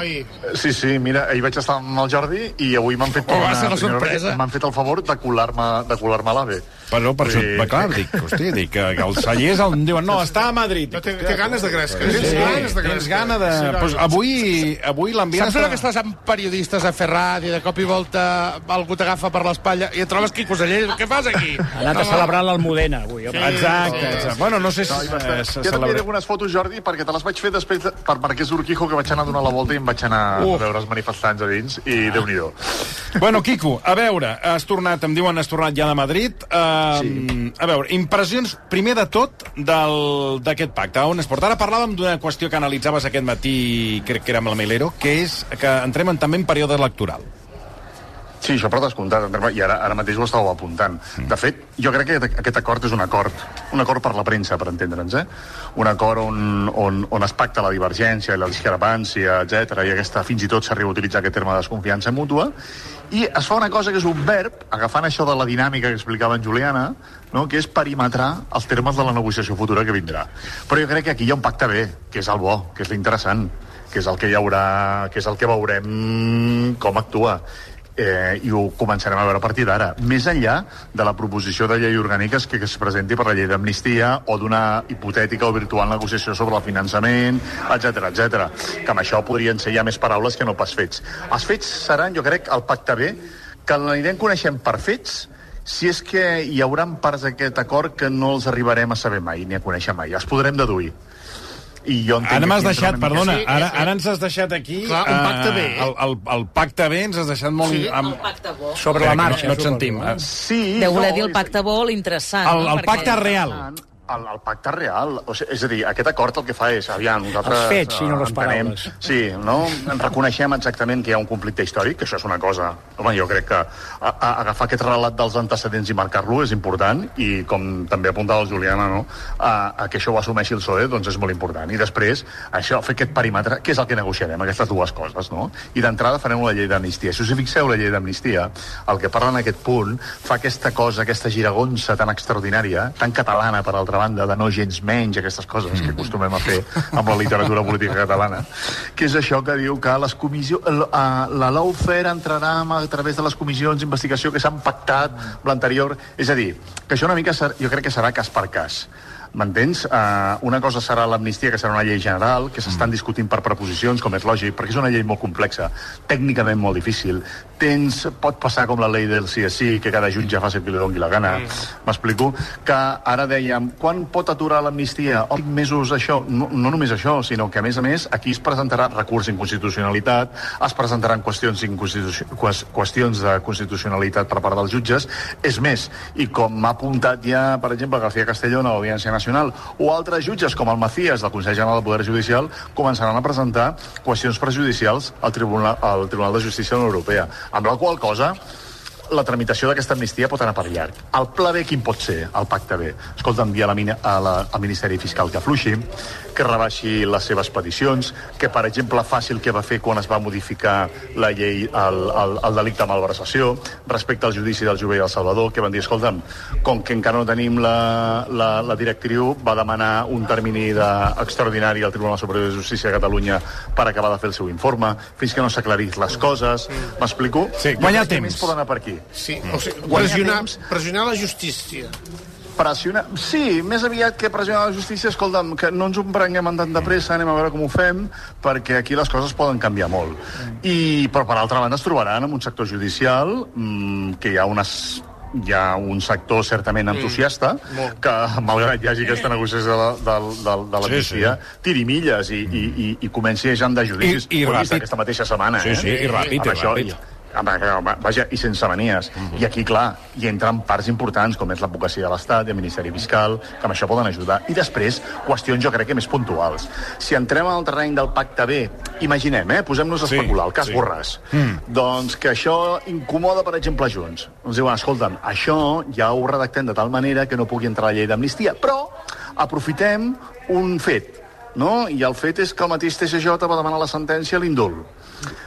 Sí, sí, mira, ahir vaig estar amb el Jordi i avui m'han fet, Oh, una sorpresa. m'han fet el favor de colar-me de colar a l'AVE. Però per Sí. això, va, clar, dic, hosti, dic que, que el Sallés em diuen, no, està a Madrid. No, té, té ganes de gresca. Sí, Tens ganes de tens gresca. Gana de... Sí, pues avui, avui l'ambient Saps allò que estàs amb periodistes a Ferrat i de cop i volta algú t'agafa per l'espatlla i et trobes Quico Sallés? Què fas aquí? Ha anat a celebrar l'Almudena, avui. home. Exacte, exacte. Bueno, no sé si... No, fer- eh, jo també hi algunes fotos, Jordi, perquè te les vaig fer després de, per Marquès d'Urquijo, que vaig anar a donar la volta i em vaig anar Uf. a veure els manifestants a dins, i déu nhi Bueno, Quico, a veure, has tornat, em diuen, has tornat ja de Madrid. Uh, sí. A veure, impressions, primer de tot, del- d'aquest pacte. On es porta? Ara parlàvem d'una qüestió que analitzaves aquest matí, crec que era amb la Melero, que és que entrem en, també en període electoral. Sí, això per descomptat, i ara, ara mateix ho estàveu apuntant. De fet, jo crec que aquest acord és un acord, un acord per la premsa, per entendre'ns, eh? Un acord on, on, on es pacta la divergència i la discrepància, etc i aquesta, fins i tot s'arriba a utilitzar aquest terme de desconfiança mútua, i es fa una cosa que és un verb, agafant això de la dinàmica que explicava en Juliana, no? que és perimetrar els termes de la negociació futura que vindrà. Però jo crec que aquí hi ha un pacte bé, que és el bo, que és l'interessant, que és el que hi haurà, que és el que veurem com actua eh, i ho començarem a veure a partir d'ara. Més enllà de la proposició de llei orgànica que es presenti per la llei d'amnistia o d'una hipotètica o virtual negociació sobre el finançament, etc etc. Que amb això podrien ser ja més paraules que no pas fets. Els fets seran, jo crec, el pacte B, que l'anirem coneixent per fets, si és que hi haurà parts d'aquest acord que no els arribarem a saber mai, ni a conèixer mai. Els podrem deduir. I jo Ara m'has deixat, perdona, Sí, ara, sí. ara ens has deixat aquí... Clar, un pacte eh, B. El, el, el pacte B ens has deixat molt... Sí, amb... el pacte bo. Sobre la marxa. No, no et sentim. Eh, Sí, Deu voler no, dir el pacte bo, l'interessant. El- no? el pacte real. El, el pacte real, o sigui, és a dir, aquest acord el que fa és, aviam, nosaltres... Els fets, i no les eh, paraules. Sí, no? Reconeixem exactament que hi ha un conflicte històric, que això és una cosa... Home, jo crec que a, a, agafar aquest relat dels antecedents i marcar-lo és important, i com també apuntava el Juliana, no? A, a que això ho assumeixi el PSOE, doncs és molt important. I després, això, fer aquest perímetre, què és el que negociarem, aquestes dues coses, no? I d'entrada farem la llei d'amnistia. Si us hi fixeu, la llei d'amnistia, el que parla en aquest punt, fa aquesta cosa, aquesta giragonsa tan extraordinària, tan catalana, per altra banda, de no gens menys, aquestes coses que acostumem a fer amb la literatura política catalana, que és això que diu que les comissions, la lawfare entrarà a través de les comissions d'investigació que s'han pactat l'anterior... És a dir, que això una mica ser- jo crec que serà cas per cas. M'entens? Uh, una cosa serà l'amnistia, que serà una llei general, que s'estan discutint per preposicions, com és lògic, perquè és una llei molt complexa, tècnicament molt difícil. Tens, pot passar com la llei del sí és sí, que cada jutge fa el que li doni la gana. M'explico? Que ara dèiem, quan pot aturar l'amnistia? Oh, mesos això. No, no només això, sinó que, a més a més, aquí es presentarà recurs d'inconstitucionalitat, es presentaran qüestions, qüestions de constitucionalitat per part dels jutges. És més, i com m'ha apuntat ja, per exemple, García Castellón a l'Audiència Nacional, o altres jutges, com el Macías, del Consell General del Poder Judicial, començaran a presentar qüestions prejudicials al Tribunal, al Tribunal de Justícia de la Europea. Amb la qual cosa, la tramitació d'aquesta amnistia pot anar per llarg. El pla B quin pot ser? El pacte B. Escolta, enviar la, a la, al Ministeri Fiscal que afluixi, que rebaixi les seves peticions, que, per exemple, faci el que va fer quan es va modificar la llei, el, el, el delicte de malversació, respecte al judici del Jove i del Salvador, que van dir, escolta'm, com que encara no tenim la, la, la directriu, va demanar un termini de, extraordinari al Tribunal Superior de Justícia de Catalunya per acabar de fer el seu informe, fins que no s'aclarís les coses. M'explico? Sí, guanyar temps. Més pot anar per aquí. Sí, o sigui, pressionar, temps. pressionar la justícia. Pressionar... Sí, més aviat que pressionar la justícia, escolta'm, que no ens ho prenguem amb tant de pressa, anem a veure com ho fem, perquè aquí les coses poden canviar molt. I, però, per altra banda, es trobaran en un sector judicial mmm, que hi ha unes hi ha un sector certament entusiasta molt. que, malgrat hi hagi aquesta negociació de, de, de, de l'amnistia, Sí, tiri milles i, i, i, i comenci a de judicis. I- i ràpid. aquesta mateixa setmana, Sí, eh? sí, i ràpid, Amb i això, ràpid. i- amb, va- vaja, i sense manies. I aquí, clar, hi entren parts importants, com és l'advocacia de l'Estat i el Ministeri Fiscal, que amb això poden ajudar. I després, qüestions, jo crec que més puntuals. Si entrem al terreny del pacte B, imaginem, eh? Posem-nos a Sí, especular, el cas sí. Borràs. Mm. Doncs que això incomoda, per exemple, Junts. Ens diuen, escolta'm, això ja ho redactem de tal manera que no pugui entrar la llei d'amnistia, però aprofitem un fet, no? I el fet és que el mateix TSJ va demanar la sentència a l'indult.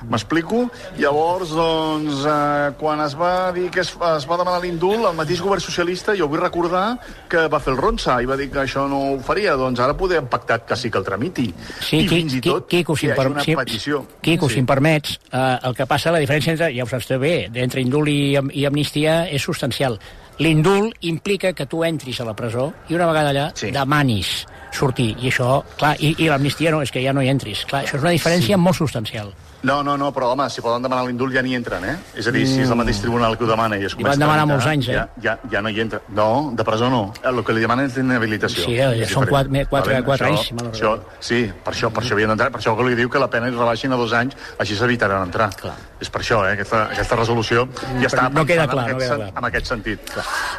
M'explico? Llavors, doncs, eh, quan es va dir que es, es va demanar l'indult, el mateix govern socialista, jo vull recordar que va fer el ronsa i va dir que això no ho faria. Doncs ara podem pactar que sí que el tramiti. Sí, I Qui- fins i Qui- tot Quico, si hi hagi una si, petició. Quico, Sí. si em permets, eh, el que passa, la diferència entre, ja ho saps bé, entre indult i, i amnistia és substancial. L'indult implica que tu entris a la presó i una vegada allà sí. demanis sortir. I això, clar, i, i l'amnistia no, és que ja no hi entris. Clar, això és una diferència sí. molt substancial. No, no, no, però home, si poden demanar l'indult ja n'hi entren, eh? És a dir, si és el mateix tribunal que ho demana i es comença van a demanar molts anys, eh? Ja, ja, ja no hi entra. No, de presó no. El que li demanen és l'inhabilitació. Sí, eh, És són diferent. quatre- me- quatre- Vale? quatre Això- anys, si mal no això, Sí, per això, per això havien d'entrar, per això que li diu que la pena es rebaixin a dos anys, així s'evitaran entrar. Clar. És per això, eh? Aquesta, aquesta resolució ja està no queda clar, en, no aquest, queda sen- clar. en aquest sentit.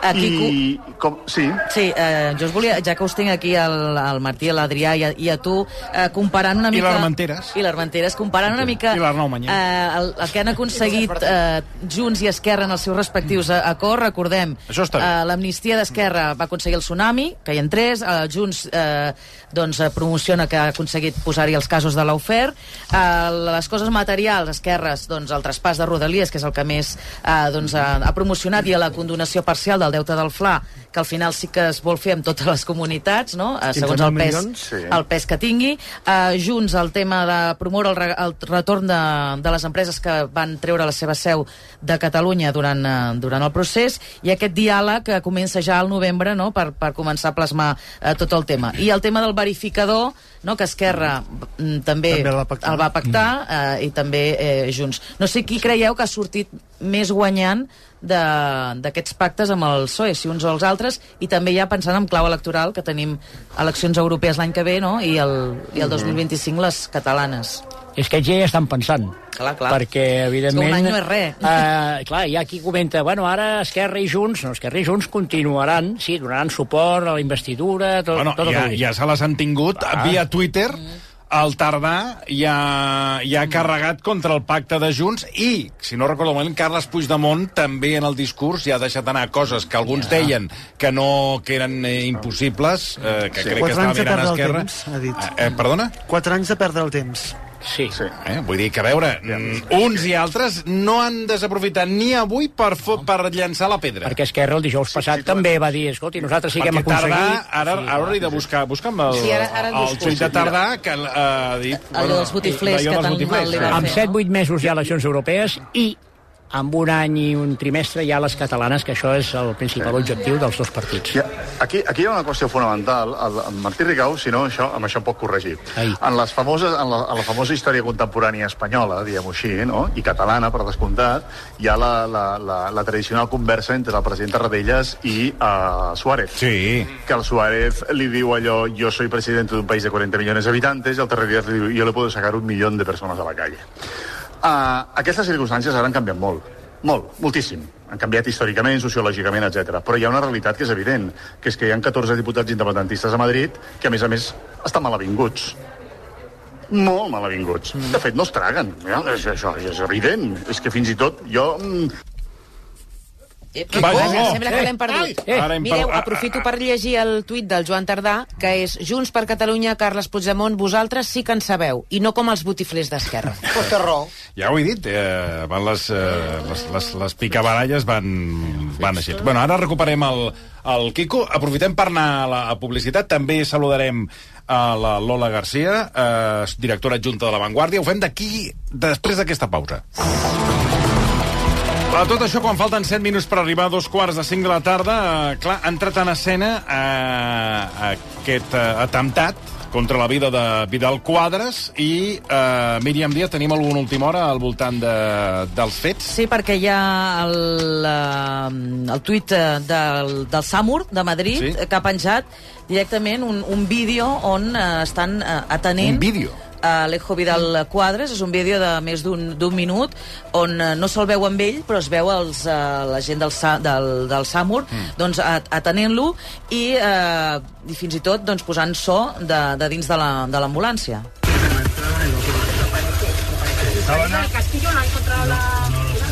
A Quico- I com... Sí, Sí, eh, jo us volia, ja que us tinc aquí el, el Martí, l'Adrià i, a- i a tu, eh, comparant una I mica... l'Armenteres. I l'Armenteres, comparant una mica... I. Eh, el, el que han aconseguit eh, Junts i Esquerra en els seus respectius acords, recordem, eh, l'amnistia d'Esquerra va aconseguir el tsunami, que hi entrés, eh, Junts eh, doncs, eh, promociona que ha aconseguit posar-hi els casos de l'Aufer, eh, les coses materials, Esquerres, doncs, el traspàs de Rodalies, que és el que més eh, doncs, ha, ha promocionat, i a la condonació parcial del deute del Fla, que al final sí que es vol fer amb totes les comunitats, no? Eh, segons el 15.000 pes, milions? Sí. el pes que tingui. Uh, junts, el tema de promoure el, re- el retorn de, de les empreses que van treure la seva seu de Catalunya durant, eh, durant el procés i aquest diàleg que comença ja al novembre no? per, per començar a plasmar eh, tot el tema. I el tema del verificador, no? que Esquerra mm, també, També el va pactar. el va pactar eh, i també eh, Junts. No sé qui creieu que ha sortit més guanyant d'aquests pactes amb el PSOE, si uns o els altres, i també ja pensant en clau electoral, que tenim eleccions europees l'any que ve, no? I el, i el 2025 les catalanes. És que ells ja hi estan pensant. Clar, clar. Perquè, evidentment... És un any no és res. Eh, clar, hi ha qui comenta, bueno, ara Esquerra i Junts, no, Esquerra i Junts continuaran, sí, donaran suport a la investidura, tot, Bueno, tot el ja, que vulguis. ja se les han tingut Va. via Twitter. El Tardà ja, ja ha carregat contra el pacte de Junts i, si no recordo malament, Carles Puigdemont també en el discurs ja ha deixat anar coses que alguns deien que no que eren eh, impossibles, eh, que Sí. crec que estava mirant a Esquerra. temps, ha dit. Eh, eh, perdona? Quatre anys de perdre el temps. Sí. sí. Eh, vull dir que, a veure, mm, uns i altres no han desaprofitat ni avui per, fo per llançar la pedra. Perquè Esquerra el dijous passat també va dir, escolti, nosaltres sí que hem Perquè Tardà, aconseguit... ara, ara hauria de buscar, busca'm el, Sí, ara- ara el el busco. tuit de Tardà, que eh, ha dit... Allò dels botiflers que botiflers, mal li sí. va Amb fer, 7-8 mesos hi ha eleccions europees i amb un any i un trimestre hi ha les catalanes, que això és el principal objectiu dels dos partits. Ja, aquí, aquí hi ha una qüestió fonamental. El, el Martí Rigau, si no, això, amb això em pot corregir. En, les famoses, en, la, en la famosa història contemporània espanyola, diguem-ho així, no? i catalana, per descomptat, hi ha la, la, la, la tradicional conversa entre el president Tarradellas i uh, Suárez. Sí. Que el Suárez li diu allò, yo soy presidente de un país de 40 millones de habitantes, i el Tarradellas li diu, yo le puedo sacar un millón de personas a la calle. Uh, aquestes circumstàncies ara han canviat molt. Molt, moltíssim. Han canviat històricament, sociològicament, etc. Però hi ha una realitat que és evident, que és que hi ha 14 diputats independentistes a Madrid que, a més a més, estan malavinguts. Molt malavinguts. De fet, no es traguen. Ja, és, això és evident. És que fins i tot jo... Eh, Vaja, no. sembla que l'hem perdut. Eh, hem Mireu, ah, aprofito per llegir el tuit del Joan Tardà, que és Junts per Catalunya, Carles Puigdemont, vosaltres sí que en sabeu, i no com els botiflers d'Esquerra. Pues té raó. Ja ho he dit, eh, van les, eh, les, les, les picabaralles van, van així. Bueno, ara recuperem el, el Quico. Aprofitem per anar a la a publicitat. També saludarem a la Lola Garcia, eh, directora adjunta de La Vanguardia. Ho fem d'aquí, després d'aquesta pausa. A tot això, quan falten 7 minuts per arribar a dos quarts de 5 de la tarda, eh, clar, ha entrat en escena eh, aquest eh, atemptat contra la vida de Vidal Quadres i, eh, Míriam Díaz, tenim alguna última hora al voltant de, dels fets? Sí, perquè hi ha el, eh, el tuit eh, del, del SAMUR de Madrid sí? que ha penjat directament un, un vídeo on eh, estan eh, atenent... Un vídeo? a Alejo Vidal Quadres, és un vídeo de més d'un d'un minut on eh, no se'l veu amb ell, però es veu els, eh, la gent del, Sa- del, del SAMUR mm. doncs, at- atenent-lo i, eh, i fins i tot doncs, posant so de, de dins de la- de l'ambulància. Sábana. El castillo no ha encontrado la...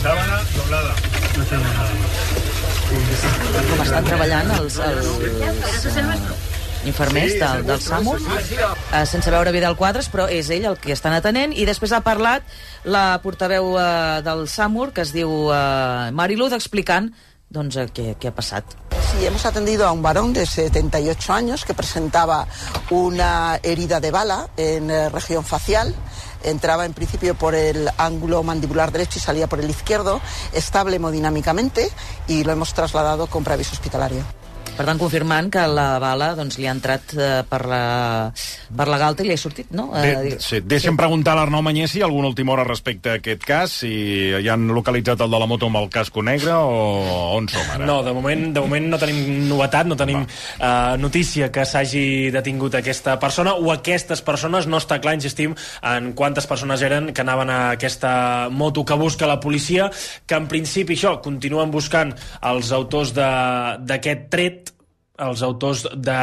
Sábana doblada. No nada com estan treballant els, els infermers Sí, del, és el del nostre, SAMUR, sí, sí. eh, sense veure Vidal Quadres, però és ell el que estan atenent, i després ha parlat la portaveu eh, del SAMUR, que es diu eh, Mari Luz, explicant doncs, eh, què, què ha passat. Sí, hemos atendido a un varón de 78 años que presentaba una herida de bala en eh, región facial. Entraba en principio por el ángulo mandibular derecho y salía por el izquierdo, estable hemodinámicamente, y lo hemos trasladado con preaviso hospitalario. Per tant, confirmant que la bala doncs, li ha entrat eh, per, la, per la galta i li ha sortit, no? De, Eh, sí, deixa'm preguntar a l'Arnau Mañé si hi ha alguna última hora respecte a aquest cas, si hi han localitzat el de la moto amb el casco negre o on som ara? No, de moment, de moment no tenim novetat, no tenim uh, notícia que s'hagi detingut aquesta persona o aquestes persones, no està clar, insistim, en quantes persones eren que anaven a aquesta moto que busca la policia, que en principi això, continuen buscant els autors de- d'aquest tret, els autors de...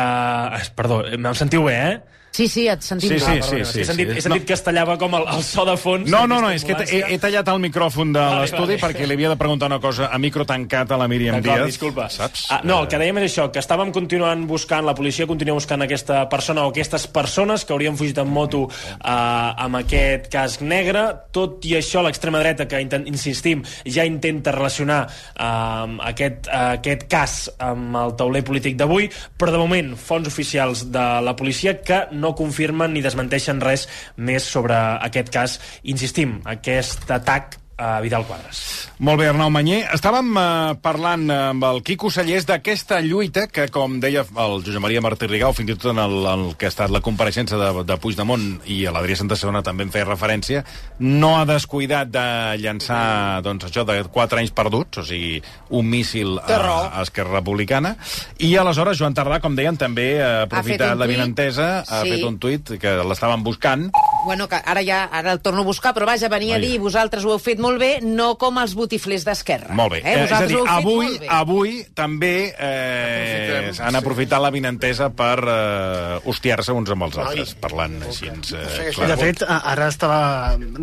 Perdó, em sentiu bé, eh? Sí, sí, et sentim. Sí, sí, Ah, sí, perdona, sí, he sentit, sí. he sentit que es tallava com el, el so de fons. No, no, no, és que he, he tallat el micròfon de Vale, l'estudi vale. perquè li havia de preguntar una cosa a micro tancat a la Míriam D'acord, Díaz. disculpa. Saps? Ah, no, el que dèiem és això, que estàvem continuant buscant, la policia continua buscant aquesta persona o aquestes persones que haurien fugit en moto eh, amb aquest casc negre. Tot i això, l'extrema dreta, que insistim, ja intenta relacionar eh, aquest, eh, aquest cas amb el tauler polític d'avui, però de moment, fonts oficials de la policia que no confirmen ni desmenteixen res més sobre aquest cas. Insistim, aquest atac a Vidal Quadras. Molt bé, Arnau Manyer. Estàvem eh, parlant eh, amb el Quico Sallés d'aquesta lluita que, com deia el Josep Maria Martí Rigau, fins i tot en el, el que ha estat la compareixença de, de Puigdemont i a l'Adrià Santa Segona també en feia referència, no ha descuidat de llançar doncs, això de quatre anys perduts, o sigui, un míssil a, a Esquerra Republicana, i aleshores Joan Tardà, com deien, també ha aprofitat la vinentesa, ha Sí. fet un tuit que l'estaven buscant, Bueno, que ara ja ara el torno a buscar, però vaja, venia a Vaja. dir, vosaltres ho heu fet molt bé, no com els botiflers d'Esquerra. Molt bé. Eh? Eh, és a Vosaltres dir, avui, avui també eh, han aprofitat la vinentesa per eh, hostiar-se uns amb els altres, parlant així. Eh, De fet, ara estava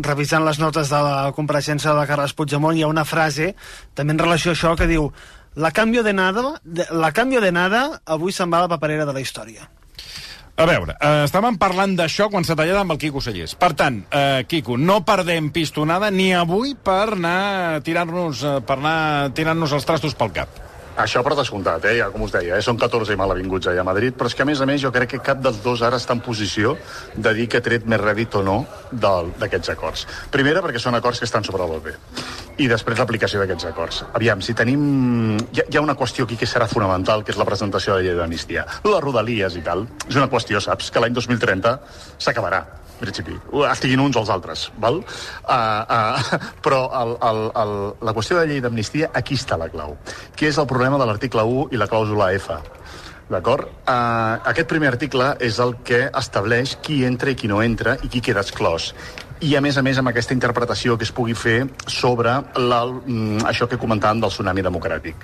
revisant les notes de la compareixença de Carles Puigdemont i hi ha una frase també en relació a això que diu la canvio de nada, de, la canvio de nada avui se'n va a la paperera de la història. A veure, eh, estàvem parlant d'això quan s'ha tallat amb el Quico Sallés. Per tant, eh, Quico, no perdem pistonada ni avui per anar tirant-nos eh, per anar tirant-nos els trastos pel cap. Això per descomptat, eh? ja, com us deia, eh? són 14 malavinguts allà a Madrid, però és que a més a més jo crec que cap dels dos ara està en posició de dir que ha tret més rèdit o no d'aquests acords. Primera, perquè són acords que estan sobre el paper. I després l'aplicació d'aquests acords. Aviam, si tenim... Hi ha, hi ha una qüestió aquí que serà fonamental, que és la presentació de la llei d'amnistia. Les rodalies i tal, és una qüestió, saps, que l'any 2030 s'acabarà principi, estiguin uns o els altres, val? Uh, uh, però el, el, el, la qüestió de la llei d'amnistia, aquí està la clau, que és el problema de l'article 1 i la clàusula F. D'acord? Uh, aquest primer article és el que estableix qui entra i qui no entra i qui queda exclòs i a més a més amb aquesta interpretació que es pugui fer sobre la, mm, això que comentàvem del tsunami democràtic.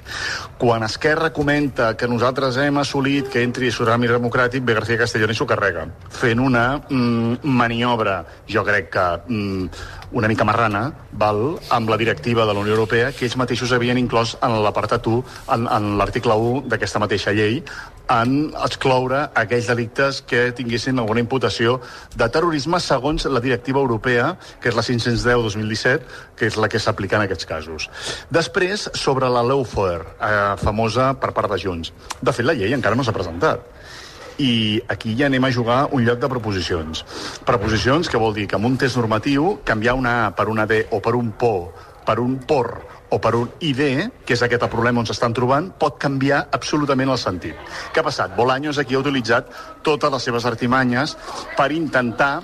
Quan Esquerra comenta que nosaltres hem assolit que entri tsunami democràtic, ve García Castellón i s'ho carrega, fent una mm, maniobra, jo crec que mm, una mica marrana, val, amb la directiva de la Unió Europea, que ells mateixos havien inclòs en l'apartat 1, en, en l'article 1 d'aquesta mateixa llei, en excloure aquells delictes que tinguessin alguna imputació de terrorisme segons la directiva europea, que és la 510-2017, que és la que s'aplica en aquests casos. Després, sobre la lawfare, eh, famosa per part de Junts. De fet, la llei encara no s'ha presentat i aquí ja anem a jugar un lloc de proposicions. Preposicions que vol dir que amb un test normatiu canviar una A per una D o per un PO, per un POR o per un ID, que és aquest el problema on s'estan trobant, pot canviar absolutament el sentit. Què ha passat? Bolaños aquí ha utilitzat totes les seves artimanyes per intentar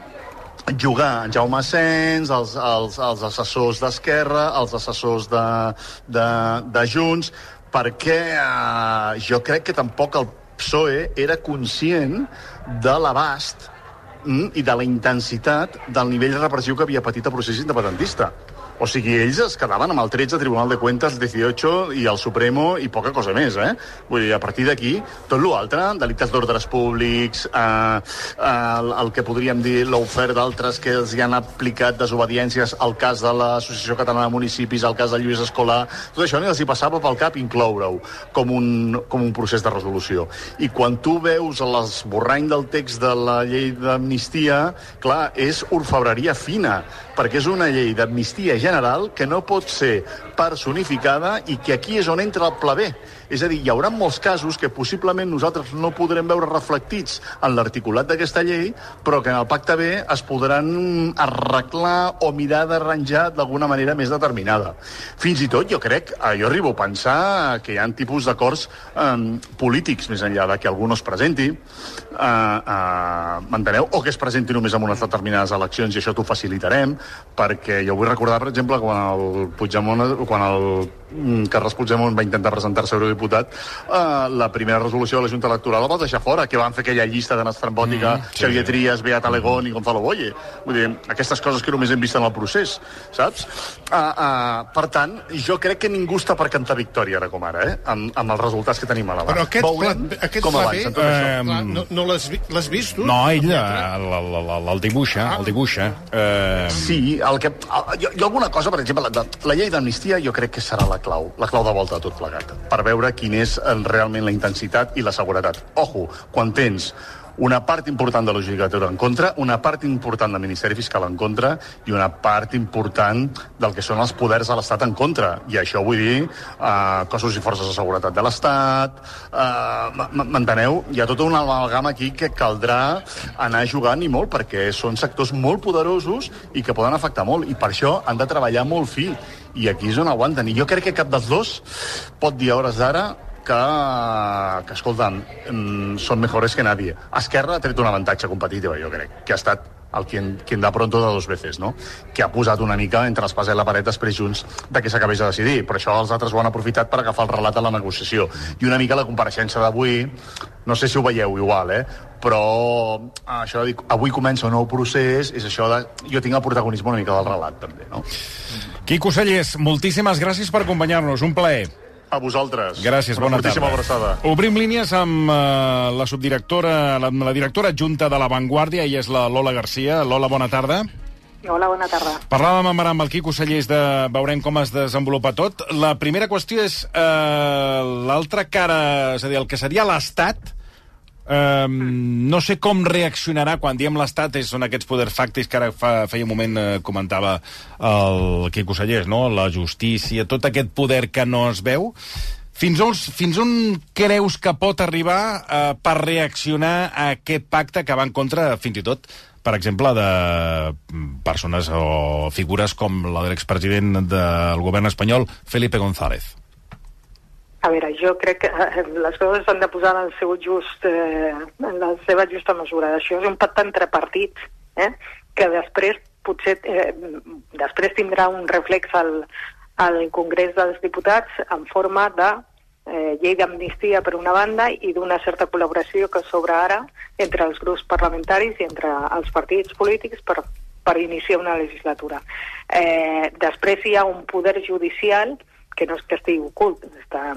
jugar en Jaume Asens, els, els, els assessors d'Esquerra, els assessors de, de, de Junts, perquè eh, jo crec que tampoc el PSOE era conscient de l'abast mm, i de la intensitat del nivell repressiu que havia patit el procés independentista. O sigui, ells es quedaven amb el 13 Tribunal de Cuentas, el 18 i el Supremo i poca cosa més, eh? Vull dir, a partir d'aquí, tot l'altre, delictes d'ordres públics, eh, eh, el, el que podríem dir l'oferta d'altres que els hi han aplicat desobediències, al cas de l'Associació Catalana de Municipis, al cas de Lluís Escolar, tot això ni els hi passava pel cap incloure-ho com, un, com un procés de resolució. I quan tu veus l'esborrany del text de la llei d'amnistia, clar, és orfebreria fina, perquè és una llei d'amnistia general que no pot ser personificada i que aquí és on entra el pla B. És a dir, hi haurà molts casos que possiblement nosaltres no podrem veure reflectits en l'articulat d'aquesta llei, però que en el pacte B es podran arreglar o mirar d'arranjar d'alguna manera més determinada. Fins i tot, jo crec, eh, jo arribo a pensar que hi ha tipus d'acords eh, polítics, més enllà de que algú no es presenti, eh, eh, m'enteneu? O que es presenti només en unes determinades eleccions i això t'ho facilitarem, perquè jo vull recordar, per exemple, quan el Puigdemont, quan el mm, Carles Puigdemont va intentar presentar-se a eurodiputat, eh, la primera resolució de la Junta Electoral la va deixar fora, que van fer aquella llista de Estrambòtica, mm, sí. Xavier Trias, Beat Alegón i Gonzalo Boye. Vull dir, aquestes coses que només hem vist en el procés, saps? Uh, uh, per tant, jo crec que ningú està per cantar victòria ara com ara, eh? amb, amb els resultats que tenim a la mà. Però aquest, Veurem pla, aquest com pla B, eh, clar, no, no l'has vi- l'has vist, tu? No, ell eh, el, el, el, el dibuixa, el dibuixa. Eh, Sí, el que, jo, jo alguna cosa, per exemple, la, la llei d'amnistia jo crec que serà la clau, la clau de volta de tot plegat, per veure quin és realment la intensitat i la seguretat. Ojo, quan tens una part important de la judicatura en contra, una part important del Ministeri Fiscal en contra i una part important del que són els poders de l'Estat en contra. I això vull dir eh, cossos i forces de seguretat de l'Estat, eh, m'enteneu? Hi ha tota una amalgama aquí que caldrà anar jugant i molt perquè són sectors molt poderosos i que poden afectar molt i per això han de treballar molt fi i aquí és on aguanten. I jo crec que cap dels dos pot dir a hores d'ara que, que escolta'm, mm, són mejores que nadie. Esquerra ha tret un avantatge competitiu, jo crec, que ha estat el quien, quien da pronto de dos veces, no? que ha posat una mica entre l'espasa i la paret després junts de que s'acabés de decidir. Però això els altres ho han aprofitat per agafar el relat de la negociació. I una mica la compareixença d'avui, no sé si ho veieu igual, eh? però això de dir, avui comença un nou procés, és això de... Jo tinc el protagonisme una mica del relat, també, no? Quico Cellers, moltíssimes gràcies per acompanyar-nos. Un plaer. A vosaltres. Gràcies, bona Una tarda. abraçada. Obrim línies amb uh, la subdirectora, la, la directora adjunta de La Vanguardia, i és la Lola Garcia. Lola, bona tarda. Hola, bona tarda. Parlàvem amb, ara amb el Quico Cellers de veurem com es desenvolupa tot. La primera qüestió és uh, l'altra cara, és a dir, el que seria l'Estat, Um, no sé com reaccionarà quan diem l'Estat, són aquests poders fàctics que ara fa, feia un moment eh, comentava el Quico Sallés, no? la justícia, tot aquest poder que no es veu. Fins on, fins on creus que pot arribar eh, per reaccionar a aquest pacte que va en contra, fins i tot, per exemple, de persones o figures com la de l'expresident del govern espanyol, Felipe González? A veure, jo crec que eh, les coses s'han de posar en, el seu just, eh, en la seva justa mesura. Això és un pacte entre partits, eh, que després potser eh, després tindrà un reflex al, al Congrés dels Diputats en forma de eh, llei d'amnistia per una banda i d'una certa col·laboració que s'obre ara entre els grups parlamentaris i entre els partits polítics per, per iniciar una legislatura. Eh, després hi ha un poder judicial que no és que estigui ocult, està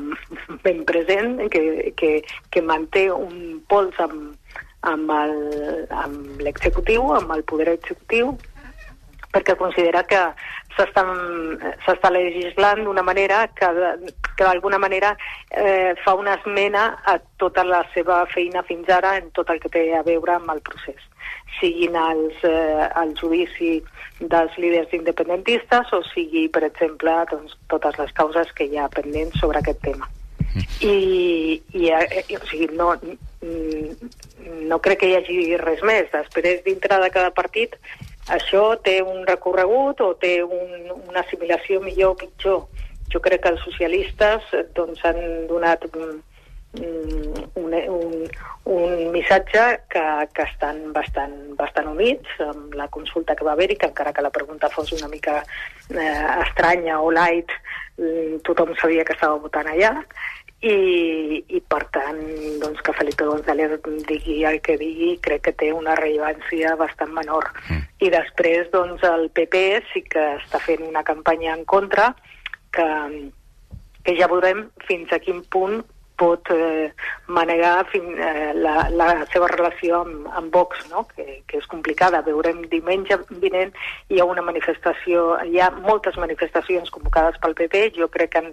ben present, que, que, que manté un pols amb, amb el- amb l'executiu, amb el poder executiu, perquè considera que s'està legislant d'una manera que, que d'alguna manera eh, fa una esmena a tota la seva feina fins ara en tot el que té a veure amb el procés siguin els, eh, el judici dels líders independentistes o sigui, per exemple, doncs, totes les causes que hi ha pendents sobre aquest tema. I, i, eh, o sigui, no, mm, no crec que hi hagi res més. Després, dintre de cada partit, això té un recorregut o té un, una assimilació millor o pitjor. Jo crec que els socialistes eh, doncs, han donat mm, un, un, un missatge que, que estan bastant, bastant units amb la consulta que va haver-hi, que encara que la pregunta fos una mica eh, estranya o light, mm, tothom sabia que estava votant allà, i, i per tant, doncs, que Felipe González digui el que digui, crec que té una rellevància bastant menor. Mm. I després, doncs, el PP sí que està fent una campanya en contra, que, que ja veurem fins a quin punt pot eh, manegar fin, eh, la, la seva relació amb, amb Vox, no? que, que és complicada. Veurem diumenge vinent hi ha una manifestació, hi ha moltes manifestacions convocades pel PP, jo crec que han,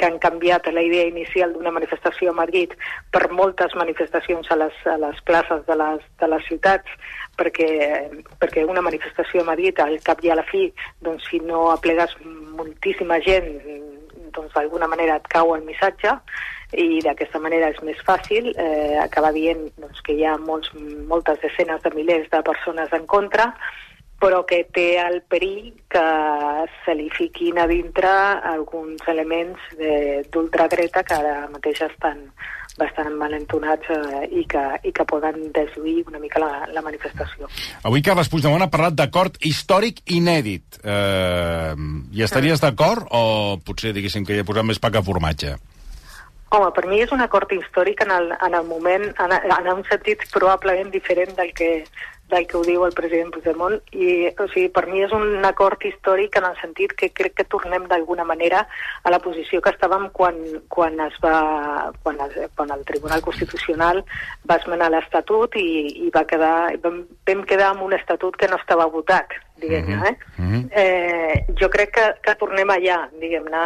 que han canviat la idea inicial d'una manifestació a Madrid per moltes manifestacions a les, a les places de les, de les ciutats, perquè, perquè una manifestació a Madrid, al cap i a la fi, doncs si no aplegues moltíssima gent, doncs d'alguna manera et cau el missatge i d'aquesta manera és més fàcil eh, acabar dient doncs, que hi ha molts, moltes desenes de milers de persones en contra però que té el perill que se li fiquin a dintre alguns elements d'ultradreta que ara mateix estan bastant malentonats eh, i, que, i que poden deslluir una mica la, la manifestació. Avui Carles Puigdemont ha parlat d'acord històric inèdit. Eh, hi estaries d'acord o potser diguéssim que hi ha posat més pa que formatge? Home, per mi és un acord històric en el, en el moment, en, en un sentit probablement diferent del que, del que ho diu el president Puigdemont i o sigui, per mi és un acord històric en el sentit que crec que tornem d'alguna manera a la posició que estàvem quan, quan es va quan, es, quan el Tribunal Constitucional va esmenar l'Estatut i, i va quedar, vam, vam quedar amb un estatut que no estava votat, diguem-ne, eh? eh, jo crec que, que tornem allà, diguem-ne,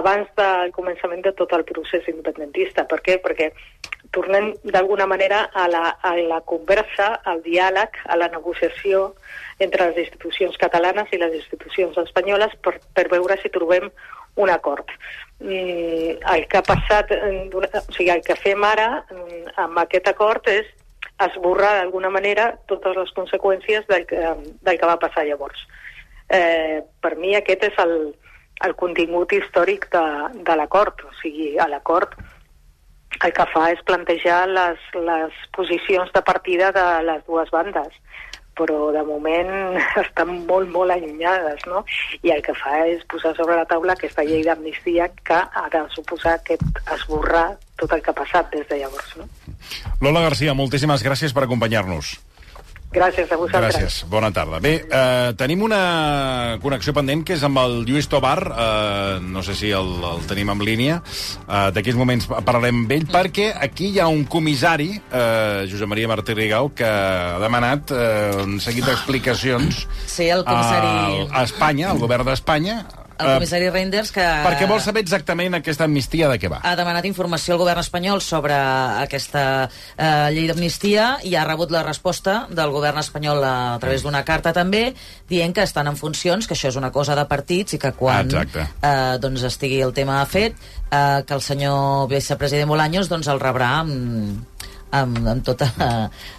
abans del començament de tot el procés independentista. Per què? Perquè tornem d'alguna manera a la, a la conversa, al diàleg, a la negociació entre les institucions catalanes i les institucions espanyoles per, per veure si trobem un acord. Mm, el que ha passat, eh, o sigui, el que fem ara mm, amb aquest acord és esborrar d'alguna manera totes les conseqüències del que, del que va passar llavors. Eh, per mi aquest és el, el contingut històric de, de l'acord. O sigui, l'acord el que fa és plantejar les, les posicions de partida de les dues bandes però de moment estan molt, molt allunyades, no? I el que fa és posar sobre la taula aquesta llei d'amnistia que ha de suposar aquest esborrar tot el que ha passat des de llavors, no? Lola Garcia, moltíssimes gràcies per acompanyar-nos. Gràcies a vosaltres. Gràcies, bona tarda. Bé, eh, tenim una connexió pendent que és amb el Lluís Tobar, eh, no sé si el, el tenim en línia, eh, d'aquí uns moments parlarem amb ell, perquè aquí hi ha un comissari, eh, Josep Maria Martí Rigau, que ha demanat eh, un seguit d'explicacions Sí, el comissari... al- a Espanya, al govern d'Espanya, El eh, comissari Reinders, que... perquè vol saber exactament aquesta amnistia de què va. ha demanat informació al govern espanyol sobre aquesta eh, llei d'amnistia i ha rebut la resposta del govern espanyol a, a través d'una carta també dient que estan en funcions, que això és una cosa de partits i que quan Exacte. eh, doncs estigui el tema fet eh, que el senyor vicepresident Bolaños doncs el rebrà amb, amb, amb, tota,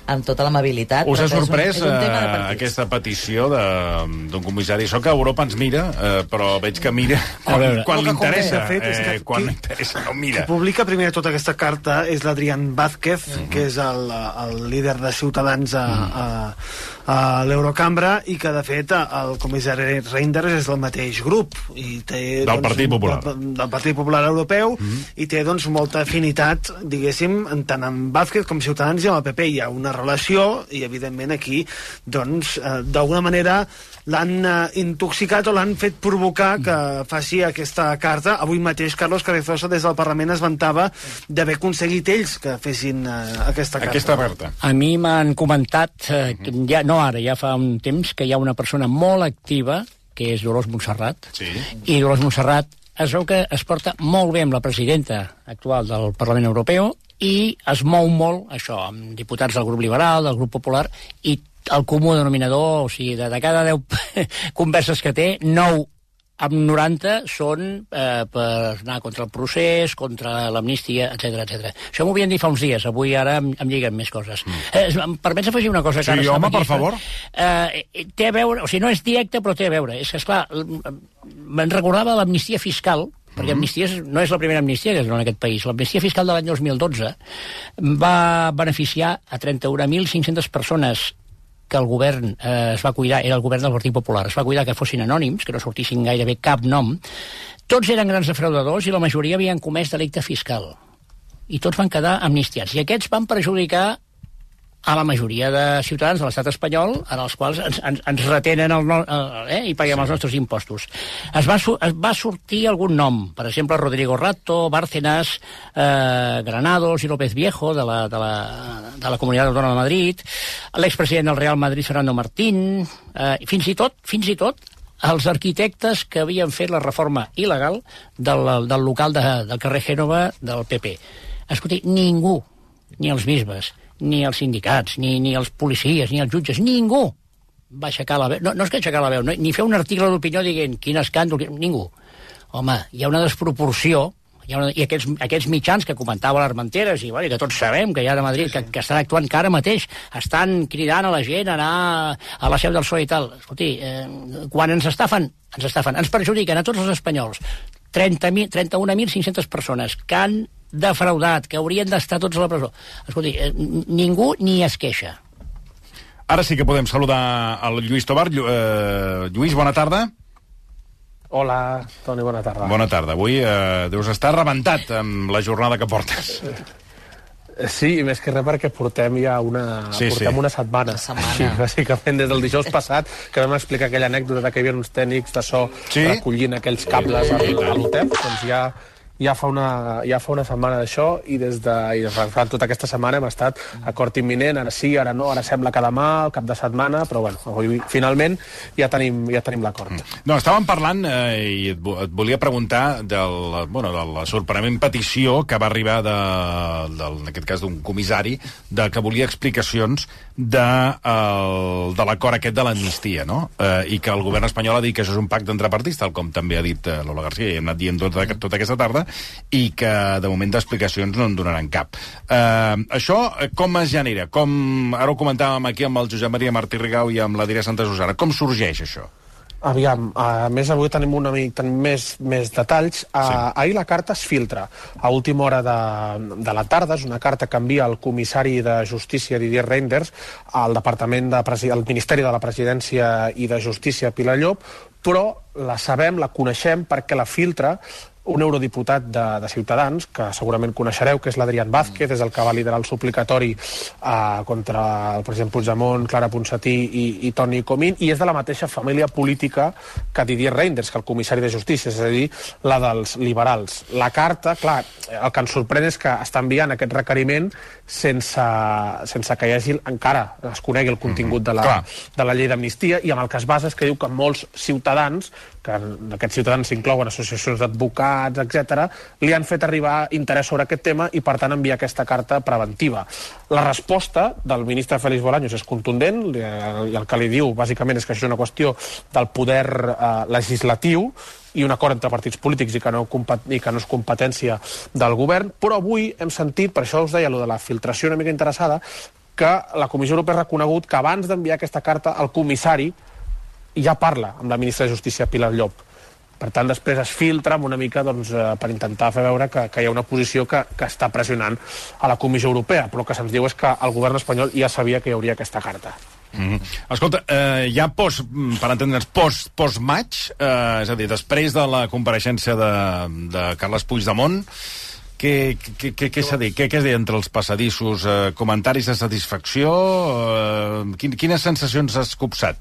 amb tota l'amabilitat. Us ha és un- sorprès és un, tema de eh, partits. aquesta petició de- d'un comissari? So que Europa ens mira, eh, però veig que mira quan, veure. quan No, li interessa. fet, és que eh, quan qui- interessa, no Qui mira. publica primer tota aquesta carta és l'Adrián Vázquez, uh -huh. que és el, el líder de Ciutadans a, a, a l'Eurocambra i que, de fet, el comissari Reinders és del mateix grup. I té, Del Partit Popular. Del, del Partit Popular Europeu uh -huh. i té doncs, molta afinitat, diguéssim, tant amb Vázquez com Ciutadans i amb el PP. Hi ha una relació i, evidentment, aquí, doncs, eh, d'alguna manera l'han eh, intoxicat o l'han fet provocar que faci aquesta carta. Avui mateix Carlos Carrizosa des del Parlament es vantava d'haver aconseguit ells que fessin eh, aquesta carta. Aquesta carta. A mi m'han comentat, eh, que ja, no ara, ja fa un temps, que hi ha una persona molt activa, que és Dolors Montserrat, sí. i Dolors Montserrat es veu que es porta molt bé amb la presidenta actual del Parlament Europeu i es mou molt, això, amb diputats del grup liberal, del grup popular, i el comú denominador, o sigui, de, de cada 10 converses que té, 9 amb 90 són eh, per anar contra el procés, contra l'amnistia, etc etc. Això m'ho havien dit fa uns dies, avui ara em, em lliguen més coses. Mm. Eh, em permets afegir una cosa? Sí, que ara estava home, per favor. Eh, té a veure, o sigui, no és directe, però té a veure. És que, esclar, me'n recordava l'amnistia fiscal, perquè amnistia és, no és la primera amnistia que es dona en aquest país. L'amnistia fiscal de l'any 2012 va beneficiar a 31.500 persones que el govern eh, es va cuidar, era el govern del Partit Popular, es va cuidar que fossin anònims, que no sortissin gairebé cap nom, tots eren grans defraudadors i la majoria havien comès delicte fiscal. I tots van quedar amnistiats. I aquests van perjudicar a la majoria de ciutadans de l'estat espanyol en els quals ens, ens, ens retenen el, no- eh, i paguem els nostres impostos. Es va, es va sortir algun nom, per exemple, Rodrigo Rato, Bárcenas, eh, Granados i López Viejo, de la, de la, de la Comunitat Autònoma de Madrid, l'expresident del Real Madrid, Fernando Martín, eh, fins i tot, fins i tot, els arquitectes que havien fet la reforma il·legal del, del local de, del carrer Gènova del PP. Escolti, ningú, ni els bisbes, ni els sindicats, ni, ni els policies, ni els jutges, ningú va aixecar la veu. No, no és que aixecar la veu, no, ni fer un article d'opinió dient quin escàndol, ningú. Home, hi ha una desproporció hi ha una, i aquests, aquests mitjans que comentava l'Armenteres i, bueno, que tots sabem que hi ha a Madrid que, que estan actuant que ara mateix estan cridant a la gent a anar a la seu del PSOE i tal. Escolti, eh, quan ens estafen, ens estafen, ens perjudiquen a tots els espanyols 30.000 31.500 persones que han defraudat, que haurien d'estar tots a la presó. Escolti, eh, ningú ni es queixa. Ara sí que podem saludar el Lluís Tobar. Llu eh, Lluís, bona tarda. Hola, Toni, bona tarda. Bona tarda. Avui eh, deus estar rebentat amb la jornada que portes. Sí, i més que res perquè portem ja una, Sí, portem sí. una setmana. setmana. Sí, bàsicament des del dijous passat, que vam explicar aquella anècdota de que hi havia uns tècnics de so Sí? recollint aquells cables a l'hotel, doncs ja ja fa una, ja fa una setmana d'això i des de i fa tota aquesta setmana hem estat acord imminent, ara sí, ara no, ara sembla que demà, al cap de setmana, però bueno, avui finalment ja tenim, ja tenim l'acord. Mm. No, estàvem parlant, eh, i et, et volia preguntar del, bueno, de la sorprenent petició que va arribar de, del, en aquest cas d'un comissari de que volia explicacions de, el, de l'acord aquest de l'amnistia, no? Eh, I que el govern espanyol ha dit que això és un pacte entre partits, tal com també ha dit eh, Lola García, i hem anat dient tota, tota aquesta tarda, i que de moment d'explicacions no en donaran cap. Eh, això eh, com es genera? Com, ara ho comentàvem aquí amb el Josep Maria Martí Rigau i amb la Diria Santa Susana. Com sorgeix això? Aviam, a més avui tenim una mica tenim més, més detalls. Sí. Ahir la carta es filtra a última hora de, de la tarda. És una carta que envia el comissari de Justícia Didier Reinders al Departament de Presi al Ministeri de la Presidència i de Justícia Pilar Llop, però la sabem, la coneixem perquè la filtra un eurodiputat de, de Ciutadans, que segurament coneixereu, que és l'Adrián Vázquez, és el que va liderar el suplicatori eh, contra el president Puigdemont, Clara Ponsatí i, i Toni Comín, i és de la mateixa família política que Didier Reinders, que el comissari de Justícia, és a dir, la dels liberals. La carta, clar, el que ens sorprèn és que està enviant aquest requeriment sense, sense que hi hagi encara es conegui el contingut de la, de la llei d'amnistia i amb el que es basa és que diu que molts ciutadans que en aquests ciutadans s'inclouen associacions d'advocats, etc, li han fet arribar interès sobre aquest tema i, per tant, enviar aquesta carta preventiva. La resposta del ministre Félix Bolaños és contundent li- i el que li diu, bàsicament, és que això és una qüestió del poder eh, legislatiu i un acord entre partits polítics i que, no, i que no és competència del govern, però avui hem sentit, per això us deia lo de la filtració una mica interessada, que la Comissió Europea ha reconegut que abans d'enviar aquesta carta el comissari ja parla amb la ministra de Justícia, Pilar Llop. Per tant, després es filtra una mica doncs, eh, per intentar fer veure que, que hi ha una posició que, que està pressionant a la Comissió Europea, però que se'ns diu és que el govern espanyol ja sabia que hi hauria aquesta carta. Mm -hmm. Escolta, eh, ja post, mm, per entendre'ns, post, post-maig, eh, és a dir, després de la compareixença de, de Carles Puigdemont, què, què, què, què s'ha dit? Què, què es deia entre els passadissos? Eh, comentaris de satisfacció? Eh, quin, quines sensacions has copsat?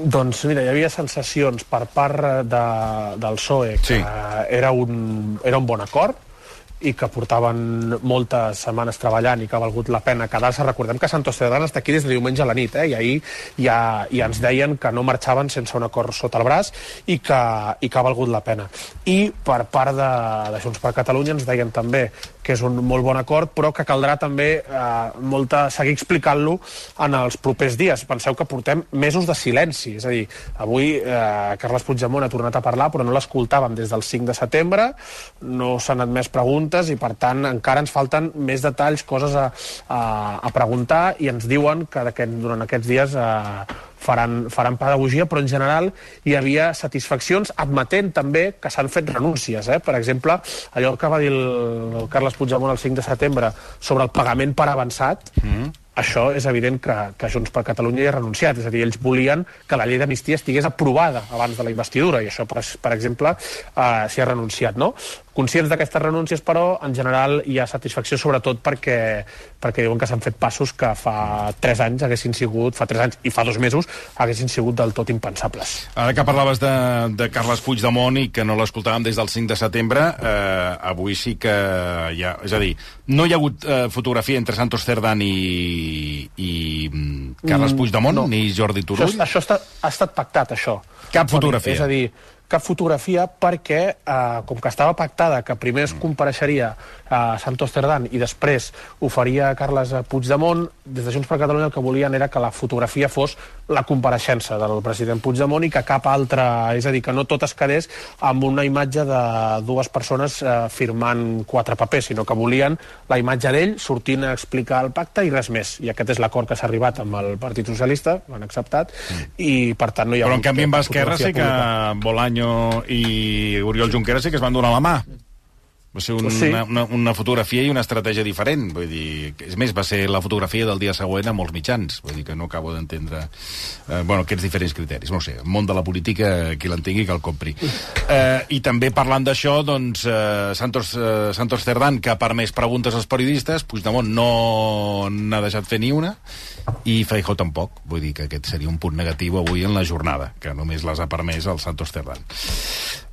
Doncs mira, hi havia sensacions per part eh, de, del PSOE que sí. era, un, era un bon acord i que portaven moltes setmanes treballant i que ha valgut la pena quedar-se. Recordem que Santos Cerdán està aquí des de diumenge a la nit, eh? i ahir ja, ja ens deien que no marxaven sense un acord sota el braç i que, i que ha valgut la pena. I per part de, de Junts per Catalunya ens deien també que és un molt bon acord, però que caldrà també eh, molta, seguir explicant-lo en els propers dies. Penseu que portem mesos de silenci, és a dir, avui eh, Carles Puigdemont ha tornat a parlar, però no l'escoltàvem des del 5 de setembre, no s'han admès preguntes i, per tant, encara ens falten més detalls, coses a, a, a preguntar. I ens diuen que durant aquests dies eh, faran, faran pedagogia, però en general hi havia satisfaccions, admetent també que s'han fet renúncies. Eh? Per exemple, allò que va dir el, el Carles Puigdemont el 5 de setembre sobre el pagament per avançat, mm. Això és evident que, que Junts per Catalunya hi ha renunciat. És a dir, ells volien que la llei d'amnistia estigués aprovada abans de la investidura, i això, per, per exemple, eh, s'hi ha renunciat. No? Conscients d'aquestes renúncies, però, en general hi ha satisfacció, sobretot perquè, perquè diuen que s'han fet passos que fa 3 anys haguessin sigut, fa 3 anys i fa dos mesos, haguessin sigut del tot impensables. Ara que parlaves de, de Carles Puigdemont i que no l'escoltàvem des del 5 de setembre, eh, avui sí que hi ha... És a dir, no hi ha hagut eh, fotografia entre Santos Cerdán i, i mm, Carles Mm, Puigdemont, no. ni Jordi Turull? Això, això està, ha estat pactat, això. Cap fotografia. És a dir, cap fotografia perquè, eh, com que estava pactada que primer es compareixeria a Santos Cerdán i després ho faria Carles Puigdemont, des de Junts per Catalunya el que volien era que la fotografia fos la compareixença del president Puigdemont i que cap altre, és a dir, que no tot es quedés amb una imatge de dues persones eh, firmant quatre papers, sinó que volien la imatge d'ell sortint a explicar el pacte i res més. I aquest és l'acord que s'ha arribat amb el Partit Socialista, l'han acceptat, i per tant no hi ha Però en canvi amb Esquerra sí que fotografia Bolaño i Oriol Junqueras sí que es van donar la mà. Va ser un, Sí. una, una, una fotografia i una estratègia diferent. Vull dir, és més, va ser la fotografia del dia següent a molts mitjans. Vull dir que no acabo d'entendre eh, bueno, aquests diferents criteris. No sé, el món de la política, qui l'entengui que el compri. Eh, I també parlant d'això, doncs, eh, Santos, eh, Santos Cerdán, que ha permès preguntes als periodistes, Puigdemont no n'ha deixat fer ni una, i Feijó tampoc. Vull dir que aquest seria un punt negatiu avui en la jornada, que només les ha permès el Santos Cerdán.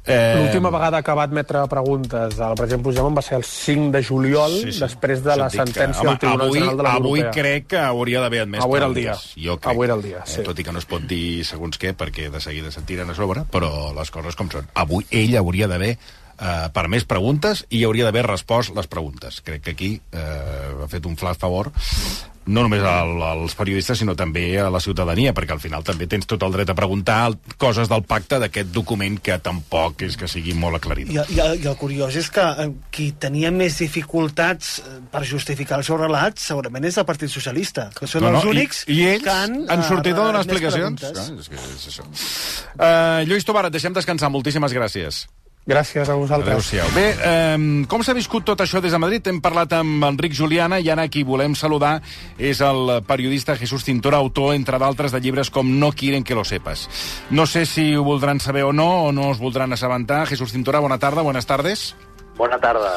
Eh... L'última vegada que va admetre preguntes al president Puigdemont va ser el 5 de juliol, sí, sí. després de la sentència que, home, del Tribunal avui, General de la Unió avui Europea. crec que hauria d'haver admès Avui era el dia. Jo crec. Avui era el dia, sí. Eh, tot i que no es pot dir segons què, perquè de seguida se't tiren a sobre, però les coses com són. Avui ell hauria d'haver eh, permès preguntes i hauria d'haver respost les preguntes. Crec que aquí eh, ha fet un flac favor no només al, als periodistes, sinó també a la ciutadania, perquè al final també tens tot el dret a preguntar coses del pacte d'aquest document que tampoc és que sigui molt aclarit. I, i, I el curiós és que eh, qui tenia més dificultats eh, per justificar el seu relat segurament és el Partit Socialista, que són No, no, els únics i, i ells que han, han sortit a donar explicacions. Ah, és que és això. Uh, Lluís Tobar, et deixem descansar. Moltíssimes gràcies. Gràcies a vosaltres. Adéu-siau. Bé, eh, com s'ha viscut tot això des de Madrid? Hem parlat amb Enric Juliana i ara qui volem saludar és el periodista Jesús Cintora, autor, entre d'altres, de llibres com No quieren que lo sepas. No sé si ho voldran saber o no, o no us voldran assabentar. Jesús Cintora, bona tarda, buenas tardes. Buena tarde.